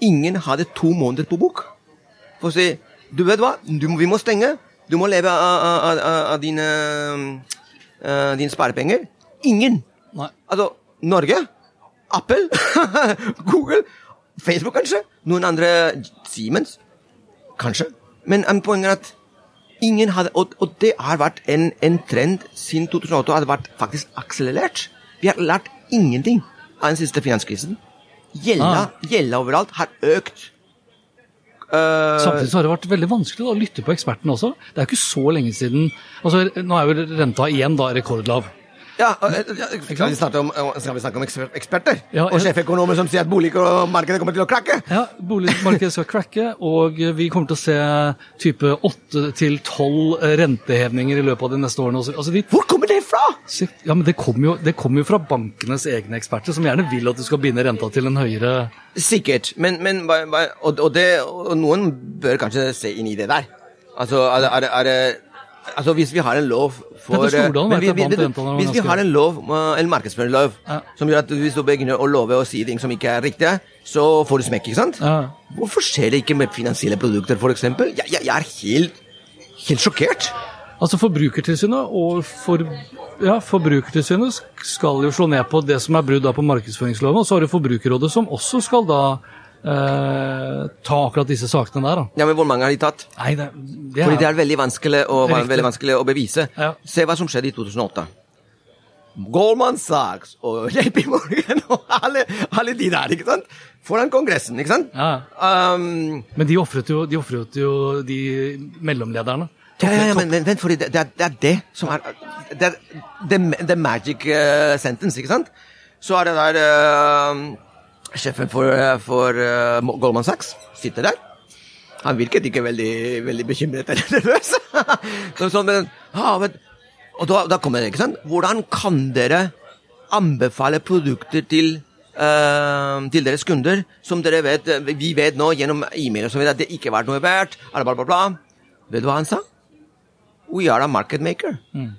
Speaker 2: Ingen hadde to måneder på bok. for å si Du vet hva, du, vi må stenge. Du må leve av, av, av, av dine, uh, dine sparepenger. Ingen.
Speaker 1: Nei.
Speaker 2: Altså, Norge, Apple, *laughs* Google, Facebook kanskje, noen andre Siemens, kanskje. Men poenget er at ingen hadde Og, og det har vært en, en trend siden 2008, og hadde vært faktisk akselerert. Vi har lært ingenting av den siste finanskrisen. Gjelda,
Speaker 1: Ah.
Speaker 2: gjelda overalt har økt. Uh,
Speaker 1: Samtidig så har det vært veldig vanskelig da, å lytte på ekspertene også. Det er jo ikke så lenge siden altså Nå er jo renta igjen da rekordlav.
Speaker 2: Ja, eh, ja, skal, vi snakke om, vi snakke om eksper- eksperter?
Speaker 1: Ja,
Speaker 2: og sjeføkonomer som sier at boligmarkedet kommer til å krakke?
Speaker 1: Ja, Boligmarkedet skal krakke, og vi kommer til å se type åtte til tolv rentehevninger i løpet av de neste årene. Altså, de,
Speaker 2: Hvor kommer det fra?
Speaker 1: ja, men det kommer jo, det kommer jo fra bankenes egne eksperter, som gjerne vil at du skal binde renta til en høyere
Speaker 2: Sikkert, men, men og, og, det, og noen bør kanskje se inn i det der. Altså, er er er Altså, hvis vi har en lov for
Speaker 1: Stordalen
Speaker 2: men vi- vi-
Speaker 1: han
Speaker 2: Hvis vi har en lov, eh, en markedsføringslov,
Speaker 1: Ja.
Speaker 2: som gjør at hvis du begynner å love å si ting som ikke er riktige, så får du smekk, ikke sant?
Speaker 1: Ja.
Speaker 2: Hvorfor skjer det ikke med finansielle produkter, eksempel? Jeg, jeg, jeg er helt, helt sjokkert.
Speaker 1: Altså Forbrukertilsynet og for, ja, Forbrukertilsynet skal jo slå ned på det som er brudd på markedsføringsloven, og så har du Forbrukerrådet som også skal da eh, ta akkurat disse sakene der. da.
Speaker 2: Ja, men hvor mange har de tatt?
Speaker 1: Nei, det, det
Speaker 2: Fordi det er veldig vanskelig å, veldig vanskelig å bevise.
Speaker 1: Ja.
Speaker 2: Se hva som skjedde i 2008. Goldman Sachs og *laughs* JP Morgan og alle, alle de der, ikke sant? Foran Kongressen, ikke sant?
Speaker 1: Ja.
Speaker 2: Um,
Speaker 1: Men de ofret jo, de jo de mellomlederne.
Speaker 2: ja, ja, ja, men, men vent, fordi det, det, er, det er det som er Det er the, the magic uh, sentence, ikke sant? Så er det der uh, Sjefen for, uh, for uh, Goldman Sachs sitter der. Han virket ikke veldig, veldig bekymret eller *laughs* nervøs. Så sånn, men, ah, men, og da, da kommer det, ikke sant? Hvordan kan dere anbefale produkter til, eh, til deres kunder som dere vet Vi vet nå gjennom e-mail og så videre at det ikke har vært noe verdt. Bla, bla, bla, bla. Vet du hva han sa? We are a market maker.
Speaker 1: Mm.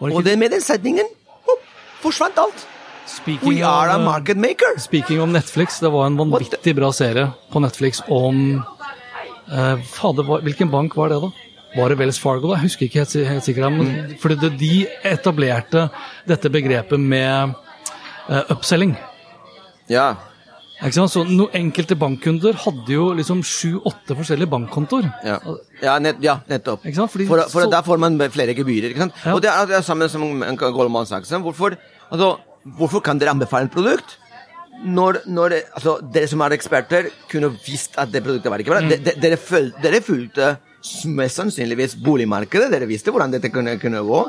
Speaker 2: Og det med den setningen oh, forsvant alt.
Speaker 1: Speaking,
Speaker 2: We are a market maker.
Speaker 1: speaking om Netflix, det var en vanvittig bra serie på Netflix om eh, Fader, hvilken bank var det, da? Var det Wells Fargo? da? Jeg husker ikke helt, sikkert. Men,
Speaker 2: Mm.
Speaker 1: fordi de etablerte dette begrepet med eh, upselling.
Speaker 2: Ja.
Speaker 1: Ikke sant? Så no, Enkelte bankkunder hadde jo liksom sju-åtte forskjellige bankkontoer.
Speaker 2: Ja, ja, nett, ja nettopp.
Speaker 1: Fordi
Speaker 2: for, for
Speaker 1: så-
Speaker 2: der får man flere gebyrer. ikke sant?
Speaker 1: Ja.
Speaker 2: Og det er det er samme som Goldman Sachs. Hvorfor, altså, hvorfor kan dere anbefale et produkt når, når altså, dere som er eksperter, kunne visst at det produktet var ikke bra?
Speaker 1: Mm.
Speaker 2: De, de, dere, føl, dere fulgte mest sannsynligvis boligmarkedet, dere visste hvordan dette kunne, kunne gå.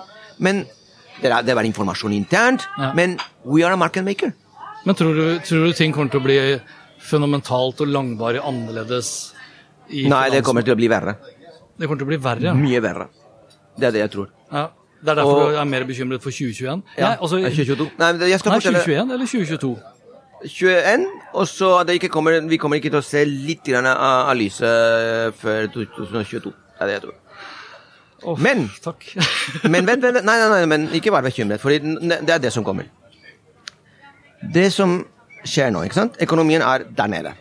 Speaker 2: Men det, er, det var informasjon internt.
Speaker 1: Ja.
Speaker 2: Men we are a market maker.
Speaker 1: Men tror du, tror du ting kommer til å bli fundamentalt og langvarig annerledes? I
Speaker 2: Nei, det kommer til å bli verre.
Speaker 1: det kommer til å bli verre.
Speaker 2: Mye verre. Det er det jeg tror.
Speaker 1: Ja. Det er derfor
Speaker 2: Og-
Speaker 1: du er mer bekymret for 2021?
Speaker 2: Ja,
Speaker 1: Nei, altså,
Speaker 2: er 2022. Nei, jeg skal
Speaker 1: nei, 2021 eller 2022?
Speaker 2: 21, og så det ikke kommer, vi kommer ikke til å se litt grann av, av lyset før 2022. Det er det jeg tror.
Speaker 1: Oh,
Speaker 2: Men-
Speaker 1: Takk. *laughs*
Speaker 2: Men vent, vent, nei, nei, nei, men ikke vær bekymret, for det er det som kommer. Det som skjer nå, ikke sant? Økonomien er der nede.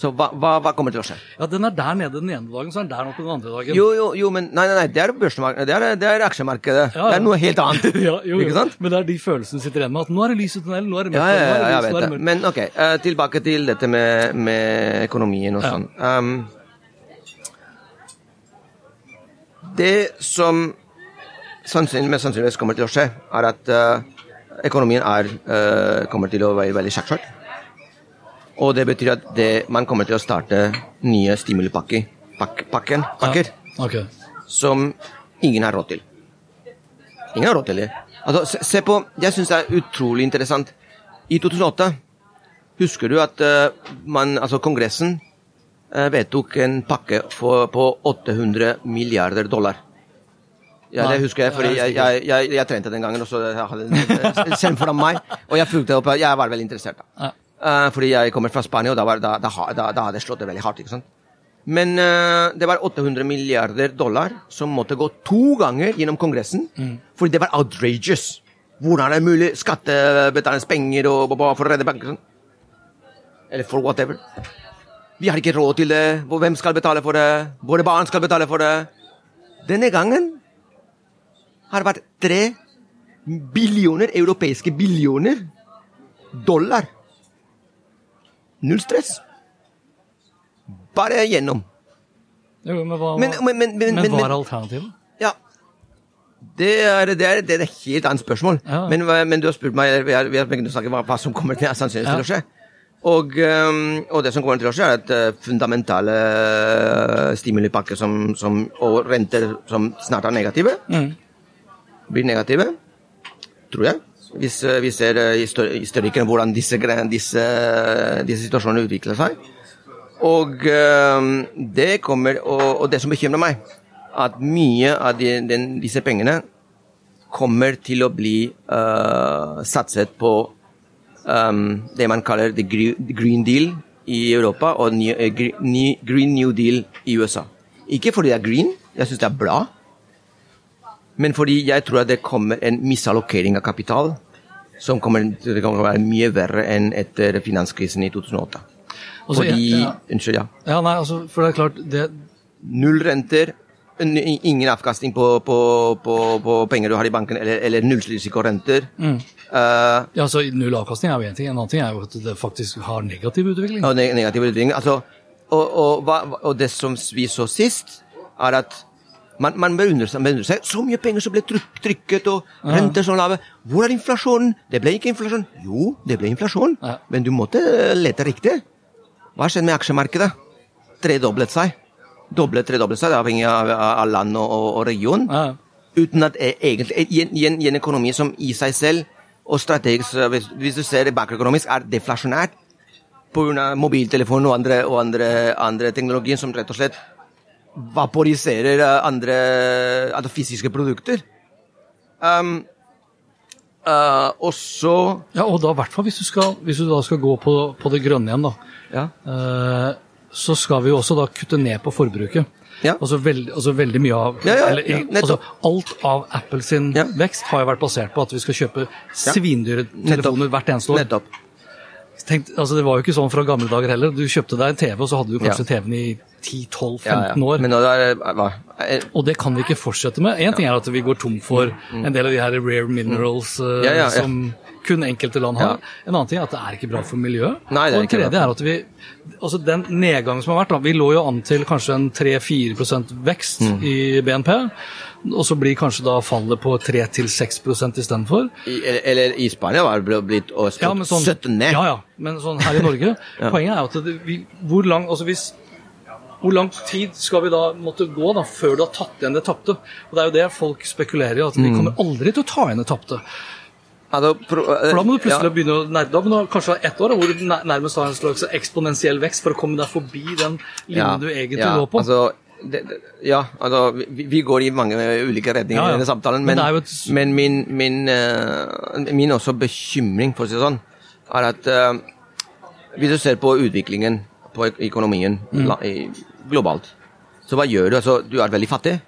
Speaker 2: Så hva, hva, hva kommer til å skje?
Speaker 1: ja, den er der nede den ene dagen, så er den der oppe den andre dagen.
Speaker 2: Jo, jo, jo, men nei, nei, nei, det er børsmarkedet, det er, det er aksjemarkedet.
Speaker 1: Ja, ja.
Speaker 2: Det er noe helt annet. *laughs*
Speaker 1: ja, jo.
Speaker 2: Ikke sant?
Speaker 1: Men det er de følelsene sitter igjen med. At nå er det lys i tunnelen, nå er det mørkt.
Speaker 2: Ja, ja, ja, jeg vet det. Men ok, uh, tilbake til dette med, med økonomien og sånn. Um, det som sannsynlig, mest sannsynligvis kommer til å skje, er at uh, økonomien er, uh, kommer til å være veldig sjakksjørt. Og det betyr at det, man kommer til å starte nye stimulipakker pak, pakken, pakker,
Speaker 1: Ja. Okay.
Speaker 2: som ingen har råd til. Ingen har råd til det. Altså, se, se på, Jeg syns det er utrolig interessant. I 2008 husker du at uh, man, altså Kongressen uh, vedtok en pakke for, på 800 milliarder dollar. Ja, det husker jeg, fordi
Speaker 1: jeg,
Speaker 2: jeg, jeg, jeg trente den gangen, og så hadde den *laughs* selv foran meg. Og jeg fulgte opp, jeg var veldig interessert. da. Eh, fordi jeg kommer fra Spania, og da, var, da, da, da, hadde jeg slått det veldig hardt. ikke sant? Men uh, det var 800 milliarder dollar som måtte gå to ganger gjennom Kongressen. Fordi det var outrageous. Hvordan er det mulig? Skattebetalernes penger og, og, for å redde banker. Sånn. Eller for whatever. Vi har ikke råd til det. Hvem skal betale for det? Våre barn skal betale for det. Denne gangen har det vært tre billioner, europeiske billioner dollar. Null stress. Bare gjennom.
Speaker 1: Jo, men hva,
Speaker 2: Men, men, men, men,
Speaker 1: er alternativet?
Speaker 2: ja. Det er, det, er, det er et helt annet spørsmål.
Speaker 1: Ja.
Speaker 2: Men, men du har spurt meg Vi har, vi har snakke hva, hva som kommer til sannsynligvis ja. til å skje. Og, og det som kommer til å skje, er at øh, fundamentale øh, stimulipakker som, som, og renter som snart er negative, blir negative. Tror jeg. Hvis vi ser i historikken hvordan disse, disse, disse situasjonene utvikler seg. Og det kommer og det som bekymrer meg, at mye av de, den, disse pengene kommer til å bli uh, satset på um, det man kaller the green deal i Europa og ny, uh, green new deal i USA. Ikke fordi det er green, jeg syns det er bra, men fordi jeg tror at det kommer en misallokering av kapital som kommer til å være mye verre enn etter finanskrisen i 2008.
Speaker 1: Altså,
Speaker 2: Fordi
Speaker 1: ja, ja.
Speaker 2: Unnskyld, ja.
Speaker 1: Ja, nei, altså, for det er klart det,
Speaker 2: Null renter, ingen avkastning på, på, på, på penger du har i banken, eller, eller nullrisikorenter.
Speaker 1: Mm.
Speaker 2: Uh,
Speaker 1: ja, altså, Null avkastning er jo én ting. En annen ting er jo at det faktisk har negativ utvikling.
Speaker 2: og neg- negative utvikling. Altså, og, og, og, og det som vi så sist, er at man, man beundrer seg, beundrer seg. Så mye penger som ble tryk, trykket, og renter som lave. Hvor er inflasjonen? Det ble ikke inflasjon. Jo, det ble inflasjon,
Speaker 1: Ja.
Speaker 2: men du måtte lete riktig. Hva skjedde med aksjemarkedet? Tredoblet seg. Doblet, tredoblet seg, avhengig av, av land og, og, region.
Speaker 1: Ja.
Speaker 2: Uten at e- egentlig, i en, i, en, I en økonomi som i seg selv, og strategisk, hvis, hvis du ser det bakøkonomisk, er deflasjonært pga. mobiltelefon og andre, og andre, andre teknologier som rett og slett vaporiserer eh, andre, andre fysiske produkter. Um, uh, og så
Speaker 1: ja, og da i hvert fall hvis du, skal, hvis du da skal gå på, på det grønne igjen, da.
Speaker 2: Ja.
Speaker 1: Uh, så skal vi jo også da kutte ned på forbruket.
Speaker 2: Ja.
Speaker 1: Altså, veld, altså veldig mye av
Speaker 2: Ja, ja,
Speaker 1: eller, altså. Alt av
Speaker 2: Apples
Speaker 1: vekst har jo vært basert på at vi skal kjøpe svindyre telefoner hvert eneste år.
Speaker 2: Nettopp.
Speaker 1: Tenk, altså, det var jo ikke sånn fra gamle dager heller. Du kjøpte deg en TV, og så hadde du kanskje
Speaker 2: Ja.
Speaker 1: TV-en i 10-12-15
Speaker 2: Ja, ja.
Speaker 1: år.
Speaker 2: Er det? Eh,
Speaker 1: Og det kan vi ikke fortsette med. Én ting er at vi går tom for en del av de her rare minerals
Speaker 2: Mm, ja, ja.
Speaker 1: som kun enkelte land har. En annen ting er at det er ikke bra for miljøet.
Speaker 2: Nei, er
Speaker 1: og en
Speaker 2: bra.
Speaker 1: tredje er at vi Altså den nedgangen som har vært, da, vi lå jo an til kanskje en 3-4 vekst
Speaker 2: Mm.
Speaker 1: i BNP. Og så blir kanskje da fallet på 3-6 istedenfor.
Speaker 2: eller, eller i Spania var det blitt å
Speaker 1: Ja, sånn,
Speaker 2: 17 ned.
Speaker 1: Ja, ja, men sånn her i Norge *laughs* Poenget er at det, vi, hvor lang altså hvis hvor lang tid skal vi da måtte gå da, før du har tatt igjen det tapte? Og Det er jo det folk spekulerer i, at
Speaker 2: Mm.
Speaker 1: vi kommer aldri til å ta igjen det tapte.
Speaker 2: Altså, pro,
Speaker 1: For da må du plutselig
Speaker 2: ja.
Speaker 1: begynne å nærme deg. Men kanskje ett år da, hvor du nærmest har en slags eksponentiell vekst for å komme deg forbi den linjen du egentlig
Speaker 2: ja,
Speaker 1: går på.
Speaker 2: Altså, det, det, ja, altså, vi, vi går i mange ulike retninger
Speaker 1: Ja, ja.
Speaker 2: i denne samtalen,
Speaker 1: Men
Speaker 2: men,
Speaker 1: et-
Speaker 2: men min, min, uh, min også bekymring, for å si det sånn, er at uh, hvis du ser på utviklingen på øk- økonomien
Speaker 1: Mm.
Speaker 2: la, i, globalt, så hva gjør du? Altså, du er veldig fattig,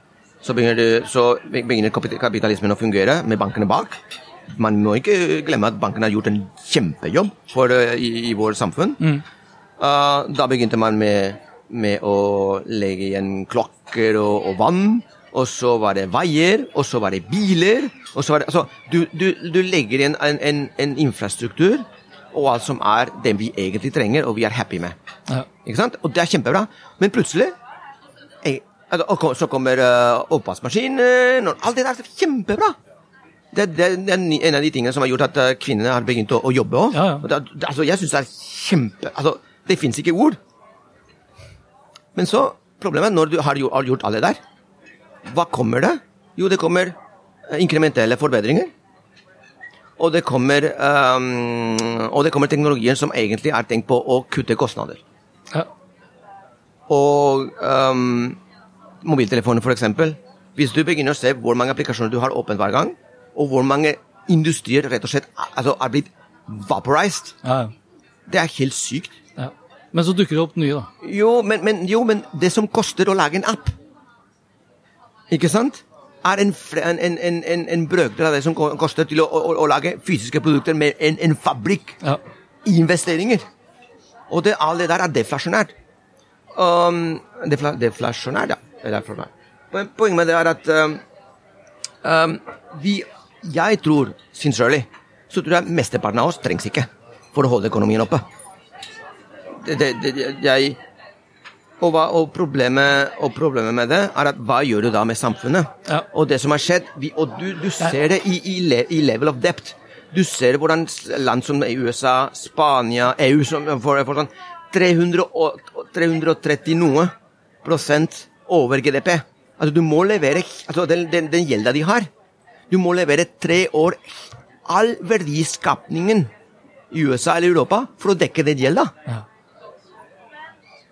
Speaker 2: så begynner, du, så begynner kapitalismen å fungere med bankene bak. Man må ikke glemme at bankene har gjort en kjempejobb for, eh, i, i vår samfunn. Uh, da begynte man med, med å legge igjen klokker og, og vann. Og så var det veier, og så var det biler. og så var det, altså, du, du, du legger igjen en, en, en infrastruktur og alt som er det vi egentlig trenger, og vi er happy med.
Speaker 1: Ja.
Speaker 2: Ikke sant? Og det er kjempebra. Men plutselig jeg, altså, Så kommer uh, oppvaskmaskinen, og alt det der er kjempebra. Det, det, det er en en av de tingene som har gjort at eh, kvinnene har begynt å, å jobbe òg.
Speaker 1: Ja, ja.
Speaker 2: Altså, jeg syns det er kjempe altså, Det fins ikke ord. Men så Problemet er når du har gjort, alle der, hva kommer det? Jo, det kommer eh, inkrementelle forbedringer. Og det kommer, um, og det kommer teknologier som egentlig er tenkt på å kutte kostnader.
Speaker 1: Ja.
Speaker 2: Og um, mobiltelefoner, eksempel. Hvis du begynner å se hvor mange applikasjoner du har åpent hver gang, og hvor mange industrier rett og slett altså, er blitt vaporized,
Speaker 1: ja.
Speaker 2: det er helt sykt.
Speaker 1: Men så dukker det opp nye, da.
Speaker 2: Jo men, men, jo, men det som koster å lage en app, ikke sant? Er en, en, en, en, brøkdel av det som koster til å, å, å lage fysiske produkter med en, fabrikk
Speaker 1: Ja.
Speaker 2: investeringer. Og det, alt det der er deflasjonært. Um, defla, deflasjonært, ja. Deflasjonært. Poenget med det er at um, um, vi Jeg tror, sincerely, så tror jeg mesteparten av oss trengs ikke for å holde økonomien oppe. Det, det, jeg og, hva, og, problemet, og problemet med det er at hva gjør du da med samfunnet?
Speaker 1: Ja.
Speaker 2: Og det som har skjedd, vi, og du, du ser det i, i, le, i level of depth. Du ser hvordan land som USA, Spania, EU som får, får sånn 300 330 noe prosent over GDP. Altså du må levere altså den, den, den gjelda de har. Du må levere tre år all verdiskapningen i USA eller Europa for å dekke den gjelda.
Speaker 1: Ja.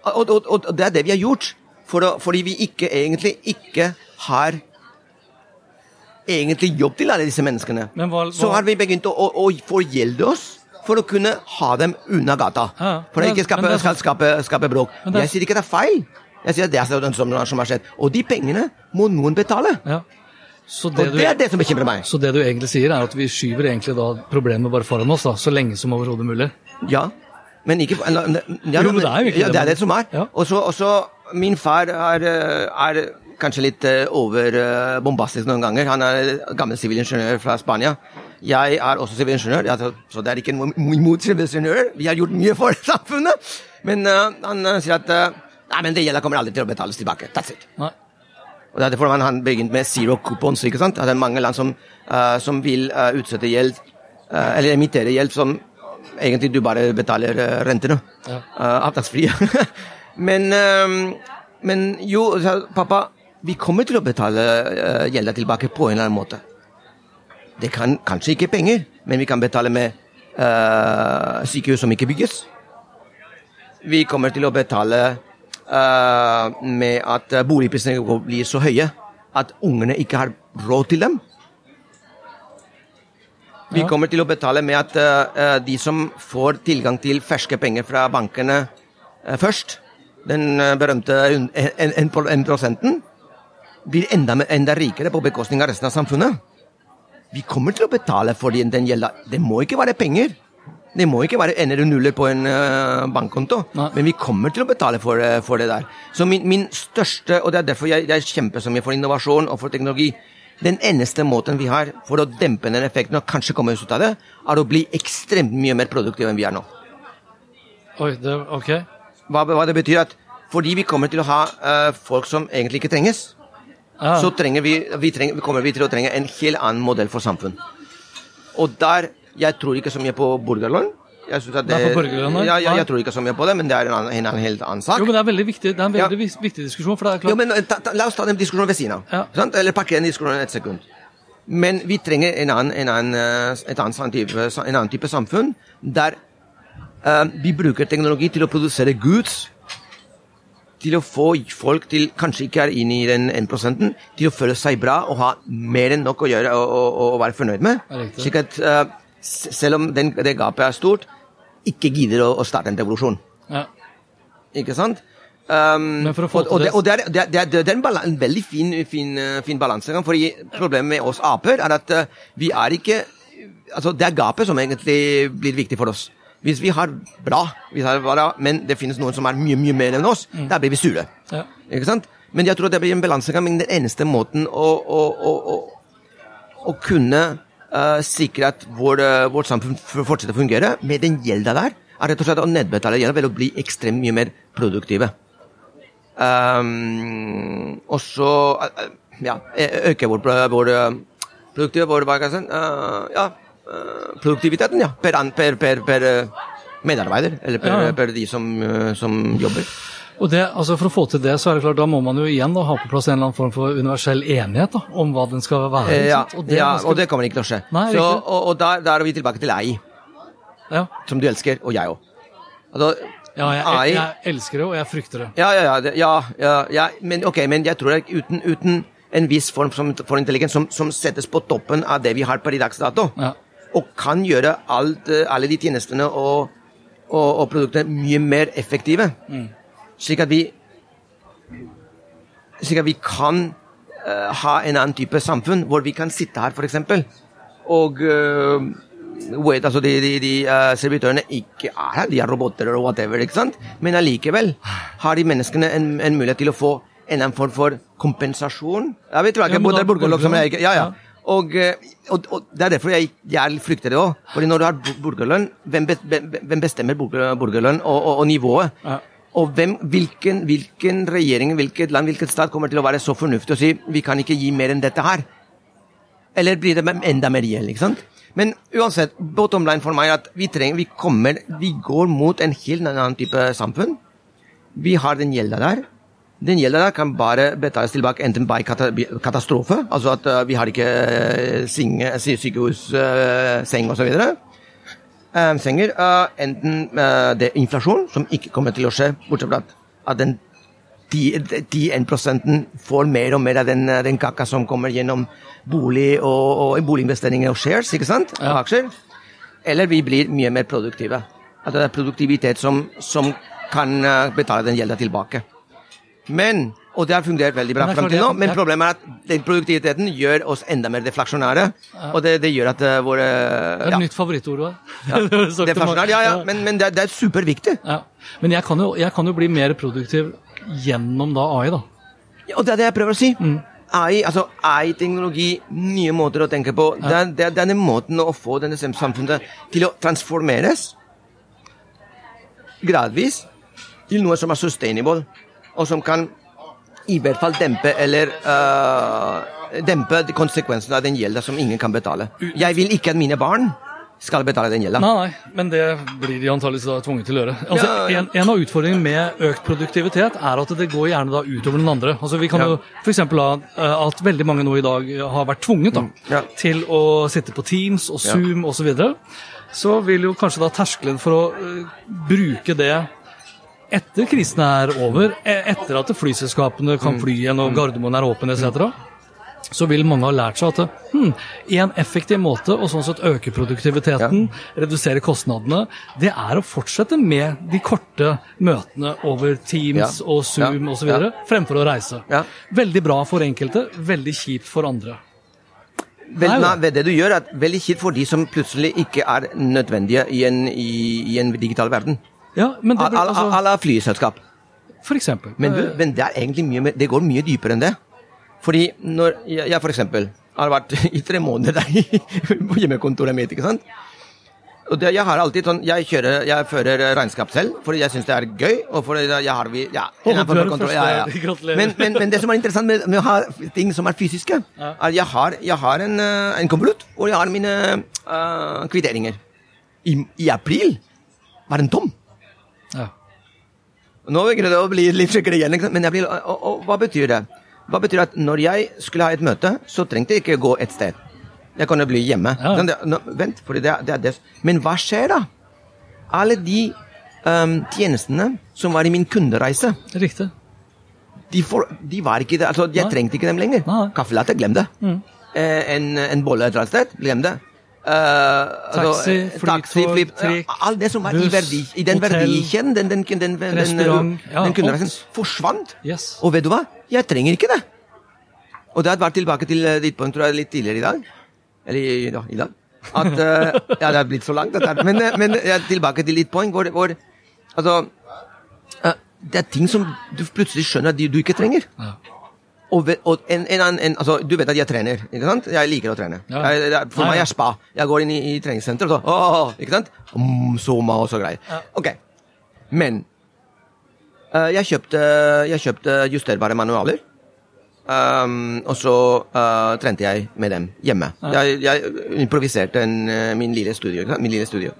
Speaker 2: Og, og, og, det er det vi har gjort. For å, fordi vi ikke egentlig ikke har egentlig jobb til alle disse menneskene.
Speaker 1: Men hva-
Speaker 2: Så har vi begynt å, å, å forgjelde oss for å kunne ha dem unna gata.
Speaker 1: Ja,
Speaker 2: for å ikke skape,
Speaker 1: det er-
Speaker 2: skal skape, skape bråk.
Speaker 1: Det
Speaker 2: Jeg sier ikke det er feil. Jeg sier det er sånn som, som har skjedd. Og de pengene må noen betale.
Speaker 1: Ja. Så
Speaker 2: Og
Speaker 1: det,
Speaker 2: det er det som bekymrer meg.
Speaker 1: så det du egentlig sier, er at vi skyver egentlig da problemet bare foran oss, da, så lenge som overhodet mulig?
Speaker 2: Ja, men ikke ja,
Speaker 1: Jo, det er jo ikke det,
Speaker 2: det er det som er.
Speaker 1: Ja.
Speaker 2: Og så- Min far er, eh, er kanskje litt eh, over eh, noen ganger. Han er gammel sivilingeniør fra Spania. Jeg er også sivilingeniør, så det er ikke noe imot sivilingeniører. Vi har gjort mye for *laughs* samfunnet. Men uh, han sier at uh, Nei, men det gjelder kommer aldri til å betales tilbake. That's it.
Speaker 1: Nei.
Speaker 2: Og det er derfor han har begynt med zero coupons. ikke sant? Det er mange land som, uh, som vil utsette gjeld, eller emittere gjeld som egentlig du bare betaler uh, rentene.
Speaker 1: Ja.
Speaker 2: Uh, avdragsfrie. *laughs* men, eh, men jo, sa pappa, vi kommer til å betale uh, gjelda tilbake på en eller annen måte. Det kan kanskje ikke penger, men vi kan betale med uh, sykehus som ikke bygges. Vi kommer til å betale uh, med at eh, boligprisene blir så høye at ungene ikke har råd til dem. Vi kommer til å betale med at uh, de som får tilgang til ferske penger fra bankene uh, først, den berømte en, en, en, en prosenten, blir enda, enda rikere på bekostning av resten av samfunnet. Vi kommer til å betale for den, den gjelda. Det må ikke være penger. Det må ikke være ener og nuller på en uh, bankkonto,
Speaker 1: Nei.
Speaker 2: men vi kommer til å betale for, for det der. Så min, min største, og det er derfor jeg, jeg kjemper så mye for innovasjon og for teknologi, den eneste måten vi har for å dempe den effekten og kanskje komme oss ut av det, er å bli ekstremt mye mer produktive enn vi er nå.
Speaker 1: Oi, det, ok.
Speaker 2: Hva, hva det betyr at fordi vi kommer til å ha uh, folk som egentlig ikke trenges,
Speaker 1: ah.
Speaker 2: så trenger vi, vi trenger, kommer vi til å trenge en helt annen modell for samfunn. Og der Jeg tror ikke så mye på borgerlønn. Jeg det,
Speaker 1: Nei, på borgerlønn, Ja,
Speaker 2: ja, jeg, tror ikke så mye på det, men det er en, annen, en annen, helt annen sak.
Speaker 1: Jo, men det er, veldig viktig, det er en veldig ja. viktig diskusjon, for det er klart
Speaker 2: Jo, men eh, ta, ta, La oss ta den diskusjonen ved siden av.
Speaker 1: Ja.
Speaker 2: Eller pakke den diskusjonen et sekund. Men vi trenger en annen, en annen, eh, et annet sånn type, en annen type samfunn der uh, vi bruker teknologi til å produsere goods. Til å få folk til kanskje ikke er inne i den 1 til å føle seg bra og ha mer enn nok å gjøre og, og, og være fornøyd med. Slik at uh, selv om den, det gapet er stort, ikke gidder å, å starte en revolusjon.
Speaker 1: ja.
Speaker 2: Ikke sant? Um,
Speaker 1: Men for å få
Speaker 2: og, det, og det, er, det, er, det, er, er en, bala- en veldig fin, fin, eh, fin balansegang. fordi Problemet med oss aper er at eh, vi er ikke altså Det er gapet som egentlig blir viktig for oss. Hvis vi har bra, vi har bra men det finnes noen som er mye mye mer enn oss, da blir vi sure.
Speaker 1: Ja.
Speaker 2: Ikke sant? Men jeg tror det blir en balansegang. Men den eneste måten å, å, å, å kunne eh, sikre at vår, eh, vårt samfunn fortsetter å fungere med den gjelda der, er rett og slett å nedbetale gjelda ved å bli ekstremt mye mer produktive. Um, og så eh, ja, øke vår, vår produktive vår, ja, produktiviteten ja, per, an- per, per, per medarbeider, eller per,
Speaker 1: Ja,
Speaker 2: per de som, som jobber.
Speaker 1: Og det, altså For å få til det, så er det klart, da må man jo igjen da, ha på plass en eller annen form for universell enighet da, om hva den skal være.
Speaker 2: Eh, Ja.
Speaker 1: Og det,
Speaker 2: ja,
Speaker 1: skal-
Speaker 2: og det kommer ikke til å skje.
Speaker 1: Nei,
Speaker 2: så, og og der, der er vi tilbake til AI,
Speaker 1: ja.
Speaker 2: som du elsker, og jeg òg. Altså,
Speaker 1: ja, jeg,
Speaker 2: jeg,
Speaker 1: jeg elsker det, og jeg frykter det.
Speaker 2: Ja, ja, ja, ja, ja, ja. Men, ok, men jeg tror at uten, uten en viss form som, for intelligens som, som settes på toppen av det vi har per i dags dato,
Speaker 1: Ja.
Speaker 2: og kan gjøre alt, eh, alle de tjenestene og, og, og produktene mye mer effektive, slik at vi slik at vi kan uh, ha en annen type samfunn, hvor vi kan sitte her f.eks. og uh, wait, altså de, de, de uh, servitørene ikke er her, de er roboter og whatever, ikke sant? Men allikevel har de menneskene en, en mulighet til å få en eller annen form for kompensasjon. Jeg vet ikke,
Speaker 1: Ja,
Speaker 2: både
Speaker 1: da-
Speaker 2: burgerlokk som jeg ikke Ja, ja. Og, og, og det er derfor jeg, jeg frykter det òg. Fordi når du har borgerlønn, hvem, be, hvem bestemmer borgerlønn og, og nivået?
Speaker 1: Ja.
Speaker 2: Og hvem, hvilken, hvilken regjering, hvilket land, hvilken stat kommer til å være så fornuftig og si vi kan ikke gi mer enn dette her? Eller blir det enda mer gjeld? ikke sant? Men uansett, bottom line for meg er at vi trenger, vi kommer, vi går mot en helt annen type samfunn. Vi har den gjelda der. Den gjelda der kan bare betales tilbake enten by katastrofe, altså at uh, vi har ikke uh, sykehusseng uh, osv. Um, senger. eh, enten eh, det er inflasjon, som ikke kommer til å skje, bortsett fra at, den 10-1 prosenten får mer og mer av den, den kaka som kommer gjennom bolig og, og boliginvesteringer og shares, ikke sant?
Speaker 1: Ja.
Speaker 2: Og aksjer. Eller vi blir mye mer produktive. At det er produktivitet som, som kan uh, betale den gjelda tilbake. Men, og det har fungert veldig bra fram til nå, men problemet er at den produktiviteten gjør oss enda mer deflaksjonære. Og det, det gjør at uh, våre
Speaker 1: Det er et
Speaker 2: ja,
Speaker 1: nytt favorittord. hva?
Speaker 2: ja, *laughs* deflasjonære, ja, ja, men, men det, det er superviktig.
Speaker 1: Ja. Men jeg kan, jo, jeg kan jo bli mer produktiv gjennom da AI, da.
Speaker 2: Ja, og det er det jeg prøver å si.
Speaker 1: Mm.
Speaker 2: AI, altså AI-teknologi, nye måter å tenke på. Det, er, det er denne måten å få denne samfunnet til å transformeres gradvis til noe som er sustainable, og som kan i hvert fall dempe eller uh, dempe konsekvensene av den gjelda som ingen kan betale. Jeg vil ikke at mine barn skal betale den gjelda.
Speaker 1: Nei, nei, men det blir de antakeligvis da tvunget til å gjøre. Altså,
Speaker 2: Ja, ja.
Speaker 1: En, en av utfordringene med økt produktivitet er at det går gjerne da utover den andre. Altså, vi kan
Speaker 2: Ja.
Speaker 1: jo f.eks. ha eh, at veldig mange nå i dag har vært tvunget da,
Speaker 2: Mm, ja.
Speaker 1: til å sitte på Teams og
Speaker 2: Ja.
Speaker 1: Zoom osv. Så, videre. så vil jo kanskje da terskelen for å uh, bruke det etter krisen er over, e- etter at flyselskapene kan
Speaker 2: Mm.
Speaker 1: fly igjen og Gardermoen er åpen etc., så vil mange ha lært seg at hmm, en effektiv måte å sånn sett øke produktiviteten, redusere kostnadene, det er å fortsette med de korte møtene over Teams
Speaker 2: Ja.
Speaker 1: og Zoom
Speaker 2: Ja.
Speaker 1: osv.,
Speaker 2: Ja.
Speaker 1: fremfor å reise.
Speaker 2: Ja.
Speaker 1: Veldig bra for enkelte, veldig kjipt for andre.
Speaker 2: Vel,
Speaker 1: nei,
Speaker 2: det du gjør, er veldig kjipt for de som plutselig ikke er nødvendige i en, i, i en digital verden.
Speaker 1: Ja, men det,
Speaker 2: À
Speaker 1: altså,
Speaker 2: la flyselskap.
Speaker 1: for eksempel.
Speaker 2: Men,
Speaker 1: Eh,
Speaker 2: men det mye det går mye dypere enn det. Fordi når jeg, jeg for eksempel har vært i tre måneder der *laughs* på hjemmekontoret mitt, ikke sant. Og det, jeg har alltid sånn, jeg, kjører, jeg fører regnskap selv, fordi jeg syns det er gøy. og fordi jeg har vi, ja, kontroll,
Speaker 1: første. Gratulerer.
Speaker 2: Men, men, men det som er interessant med, med å ha ting som er fysiske, er jeg har, jeg har en, eh, en konvolutt, og jeg har mine uh, kvitteringer. I, I april var den tom.
Speaker 1: Ja.
Speaker 2: Nå begynner det å bli litt skikkelig igjen, men blir, og, og, hva betyr det? Hva betyr at når jeg skulle ha et møte, så trengte jeg ikke gå et sted. Jeg kunne bli hjemme.
Speaker 1: Ja.
Speaker 2: Sånn, det, nå, vent, for det, det er det. Men hva skjer da? Alle de um, tjenestene som var i min kundereise,
Speaker 1: Riktig.
Speaker 2: de, for, de var ikke det. Altså, jeg
Speaker 1: Nei.
Speaker 2: trengte ikke dem lenger. Kaffelatte, glem det. Eh, en, en bolle et eller annet sted, glem det. Altså,
Speaker 1: Taxi,
Speaker 2: eh,
Speaker 1: flytog, trikk,
Speaker 2: ja, Alt det som var i, verdi, i den
Speaker 1: hotell,
Speaker 2: verdikjeden, den, den, den, den,
Speaker 1: ja,
Speaker 2: den forsvant.
Speaker 1: Yes.
Speaker 2: Og vet du hva? Jeg trenger ikke det. Og det har vært tilbake til eh, ditt poeng tror jeg, litt tidligere i dag. Eller ja, i dag. At, uh, ja, det er blitt så langt, dette. Men, men er tilbake til ditt poeng hvor, hvor Altså uh, Det er ting som du plutselig skjønner at du, du ikke trenger.
Speaker 1: Ja.
Speaker 2: Og, og en, en en, altså, du vet at jeg trener, ikke sant? Jeg liker å trene.
Speaker 1: Ja.
Speaker 2: Jeg, er, for
Speaker 1: Ja,
Speaker 2: meg er spa. Jeg går inn i, i treningssenter og så åh, ikke sant? Mm, og så greier. Ok. Men uh, jeg, kjøpte, jeg kjøpte justerbare manualer. Um, og så uh, trente jeg med dem hjemme. Jeg, jeg improviserte en, eh, min lille studio. Min lille studio.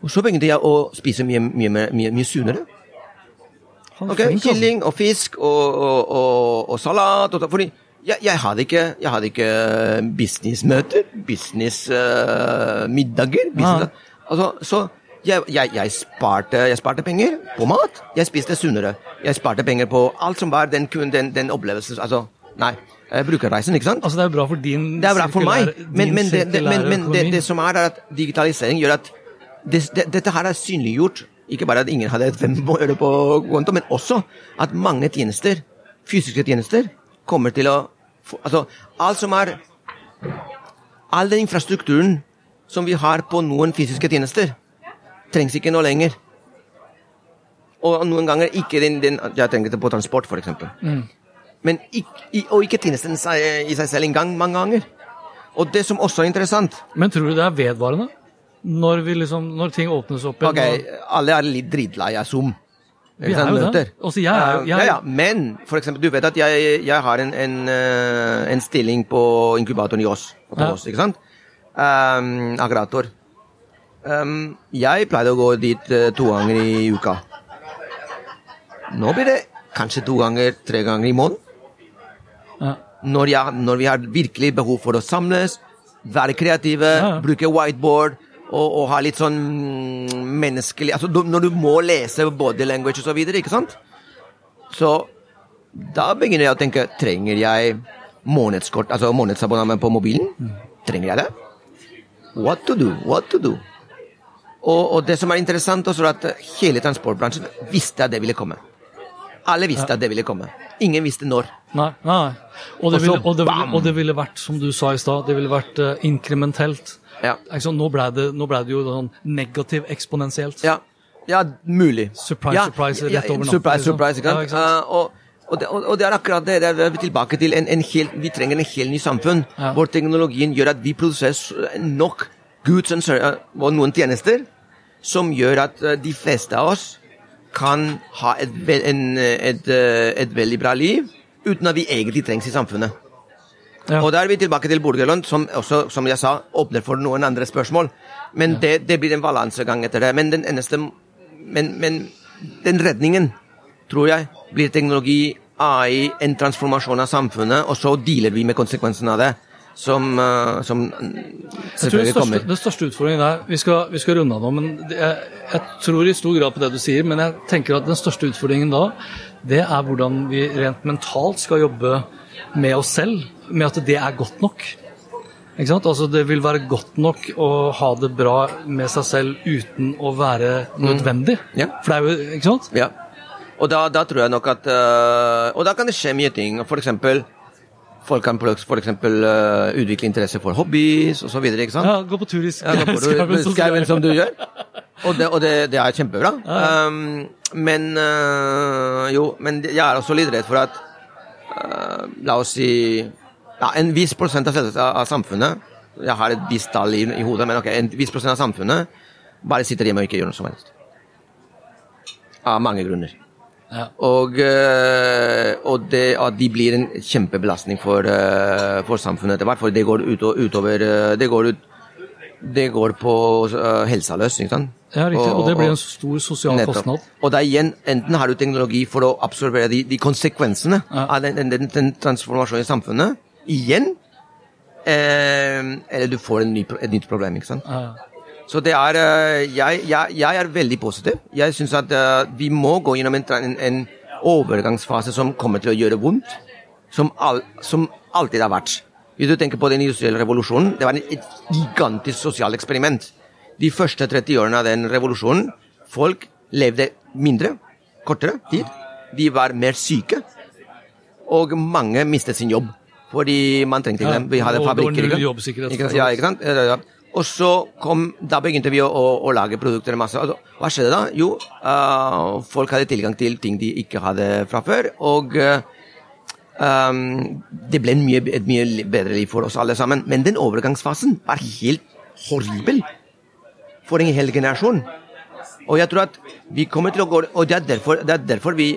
Speaker 2: Og så begynte jeg å spise mye, mye, mye, mye sunnere.
Speaker 1: Han er
Speaker 2: Ok,
Speaker 1: altså.
Speaker 2: Kylling og fisk og, og, og, og salat. Fordi jeg, jeg, hadde ikke, jeg hadde ikke businessmøter, businessmiddager. business, altså, så jeg, jeg, sparte, jeg sparte penger på mat. Jeg spiste sunnere. Jeg sparte penger på alt som var den, den, den opplevelsen. Altså, nei, eh, brukerreisen, ikke sant?
Speaker 1: Altså, det er bra for din
Speaker 2: Det er bra for meg, men, men, det, det, men, men det, det som er, er at digitalisering gjør at det, det, dette her er synliggjort. Ikke bare at ingen hadde fem øre på konto, men også at mange tjenester, fysiske tjenester, kommer til å Altså, alt som er All den infrastrukturen som vi har på noen fysiske tjenester, trengs ikke nå lenger. Og noen ganger ikke den, den Jeg tenkte på transport, f.eks. Mm. Men ikke, og ikke tjenesten i seg selv engang mange ganger. Og det som også er interessant
Speaker 1: Men tror du det er vedvarende? Når, vi liksom, når ting åpnes opp igjen?
Speaker 2: Ok, alle er litt dritlei av Zoom.
Speaker 1: Vi er jo det. Også jeg er, jeg...
Speaker 2: Ja, ja. Men for eksempel, du vet at jeg, jeg har en, en, eh, en, stilling på inkubatoren i Ås. Ja. ikke sant? Um, aggregator. Um, jeg pleide å gå dit uh, to ganger i uka. Nå blir det kanskje to ganger, tre ganger i måneden. Ja. Når, når, vi har virkelig behov for å samles, være kreative, bruke whiteboard og, og, ha litt sånn menneskelig Altså når du må lese body language og så videre, ikke sant? Så da begynner jeg å tenke Trenger jeg månedskort, altså månedsabonnement på mobilen? Trenger jeg det? What to do? What to do? Og, og det som er interessant, også er at hele transportbransjen visste at det ville komme. Alle visste ja. at det ville komme. Ingen visste når.
Speaker 1: Nei, nei. Og det, ville, og, det ville, og det ville vært, som du sa i stad, det ville vært uh, inkrementelt. Ja. Nå ble det, nå ble det jo sånn negativ eksponentielt.
Speaker 2: Ja. ja, mulig.
Speaker 1: Surprise,
Speaker 2: ja,
Speaker 1: surprise rett over natten.
Speaker 2: Surprise, liksom. surprise, ikke sant? Uh, og, og det, og det, er akkurat det. det er vi tilbake til en, en helt, Vi trenger en helt ny samfunn hvor teknologien gjør at vi produserer nok goods og noen tjenester som gjør at de fleste av oss kan ha et, en, et, et veldig bra liv uten at vi egentlig trengs i samfunnet. Ja. Og da er vi tilbake til Borgerlund, som også, som jeg sa, åpner for noen andre spørsmål. Men ja. det, det, blir en balansegang etter det. Men den eneste men, men, den redningen, tror jeg, blir teknologi, AI, en transformasjon av samfunnet, og så dealer vi med konsekvensen av det. Som, uh, som selvfølgelig
Speaker 1: største,
Speaker 2: kommer.
Speaker 1: Den største utfordringen er Vi skal, vi skal runde av nå, men jeg, jeg tror i stor grad på det du sier. Men jeg tenker at den største utfordringen da, det er hvordan vi rent mentalt skal jobbe med oss selv med at det er godt nok. Ikke sant? Altså Det vil være godt nok å ha det bra med seg selv uten å være nødvendig. Mm. Ja. For det er jo Ikke sant?
Speaker 2: Ja. Og da, da tror jeg nok at uh, Og da kan det skje mye ting. For eksempel Folk kan for eksempel uh, utvikle interesse for hobbies osv.
Speaker 1: Ja, gå på tur i
Speaker 2: skauen, som du gjør. Og det, og det, det er kjempebra. Ja. Um, men uh, jo, men jeg er også litt redd for at La oss si ja, en viss prosent av, av, samfunnet Jeg har et visst tall i, i, hodet, men ok, en viss prosent av samfunnet bare sitter hjemme og ikke gjør noe som helst. Av mange grunner. Ja. Og, uh, og det, at de blir en kjempebelastning for, uh, for samfunnet etter hvert. For det går ut, utover Det går ut det går på helsa løs. ikke sant?
Speaker 1: Ja, riktig. Og, og, det blir en stor sosial nettopp. kostnad.
Speaker 2: Og da igjen, enten har du teknologi for å absorbere de, de konsekvensene ja. av den, den, den, transformasjonen i samfunnet, igjen, eh, eller du får ny, et nytt problem. ikke sant? Ja. Så det er eh, jeg, jeg, jeg, er veldig positiv. Jeg syns at uh, vi må gå gjennom en, en, en, overgangsfase som kommer til å gjøre vondt, som, all, som alltid har vært. Hvis du tenker på den industrielle revolusjonen, det var et gigantisk sosialt eksperiment. De første 30 årene av den revolusjonen, folk levde mindre, kortere tid. De var mer syke. Og mange mistet sin jobb. Fordi man trengte dem. Vi hadde fabrikker.
Speaker 1: Ikke?
Speaker 2: Ja, ikke sant? Og så kom, da begynte vi å, å, å lage produkter. masse. Altså, hva skjedde da? Jo, uh, folk hadde tilgang til ting de ikke hadde fra før. Og uh, Um, det ble mye, et mye bedre liv for oss alle sammen. Men den overgangsfasen var helt horribel for en hel generasjon. Og jeg tror at vi kommer til å gå Og det er derfor, det er derfor vi,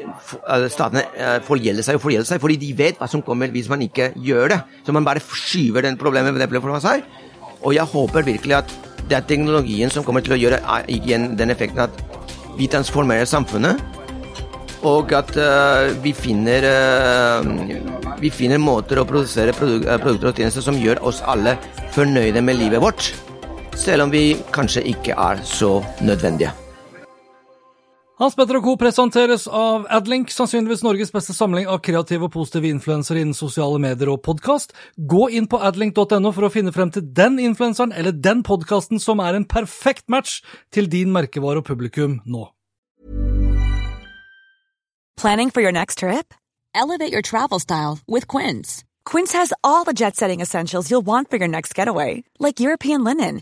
Speaker 2: statene eh, forgjelder seg og forgjelder seg, fordi de vet hva som kommer hvis man ikke gjør det. Så man bare skyver den problemet med det foran seg. Og jeg håper virkelig at det er teknologien som kommer til å gjøre eh, igjen den effekten at vi transformerer samfunnet og at uh, vi, finner, uh, vi finner måter å produsere produ eh, produkter og tjenester som gjør oss alle fornøyde med livet vårt, selv om vi kanskje ikke er så nødvendige.
Speaker 1: Hans Petter og Co. presenteres av Adlink, sannsynligvis Norges beste samling av kreative og positive influensere innen sosiale medier og podkast. Gå inn på adlink.no for å finne frem til den influenseren eller den podkasten som er en perfekt match til din merkevare og publikum nå.
Speaker 4: Planning for your next trip? Elevate your travel style with Quince. Quince has all the jet setting essentials you'll want for your next getaway, like European linen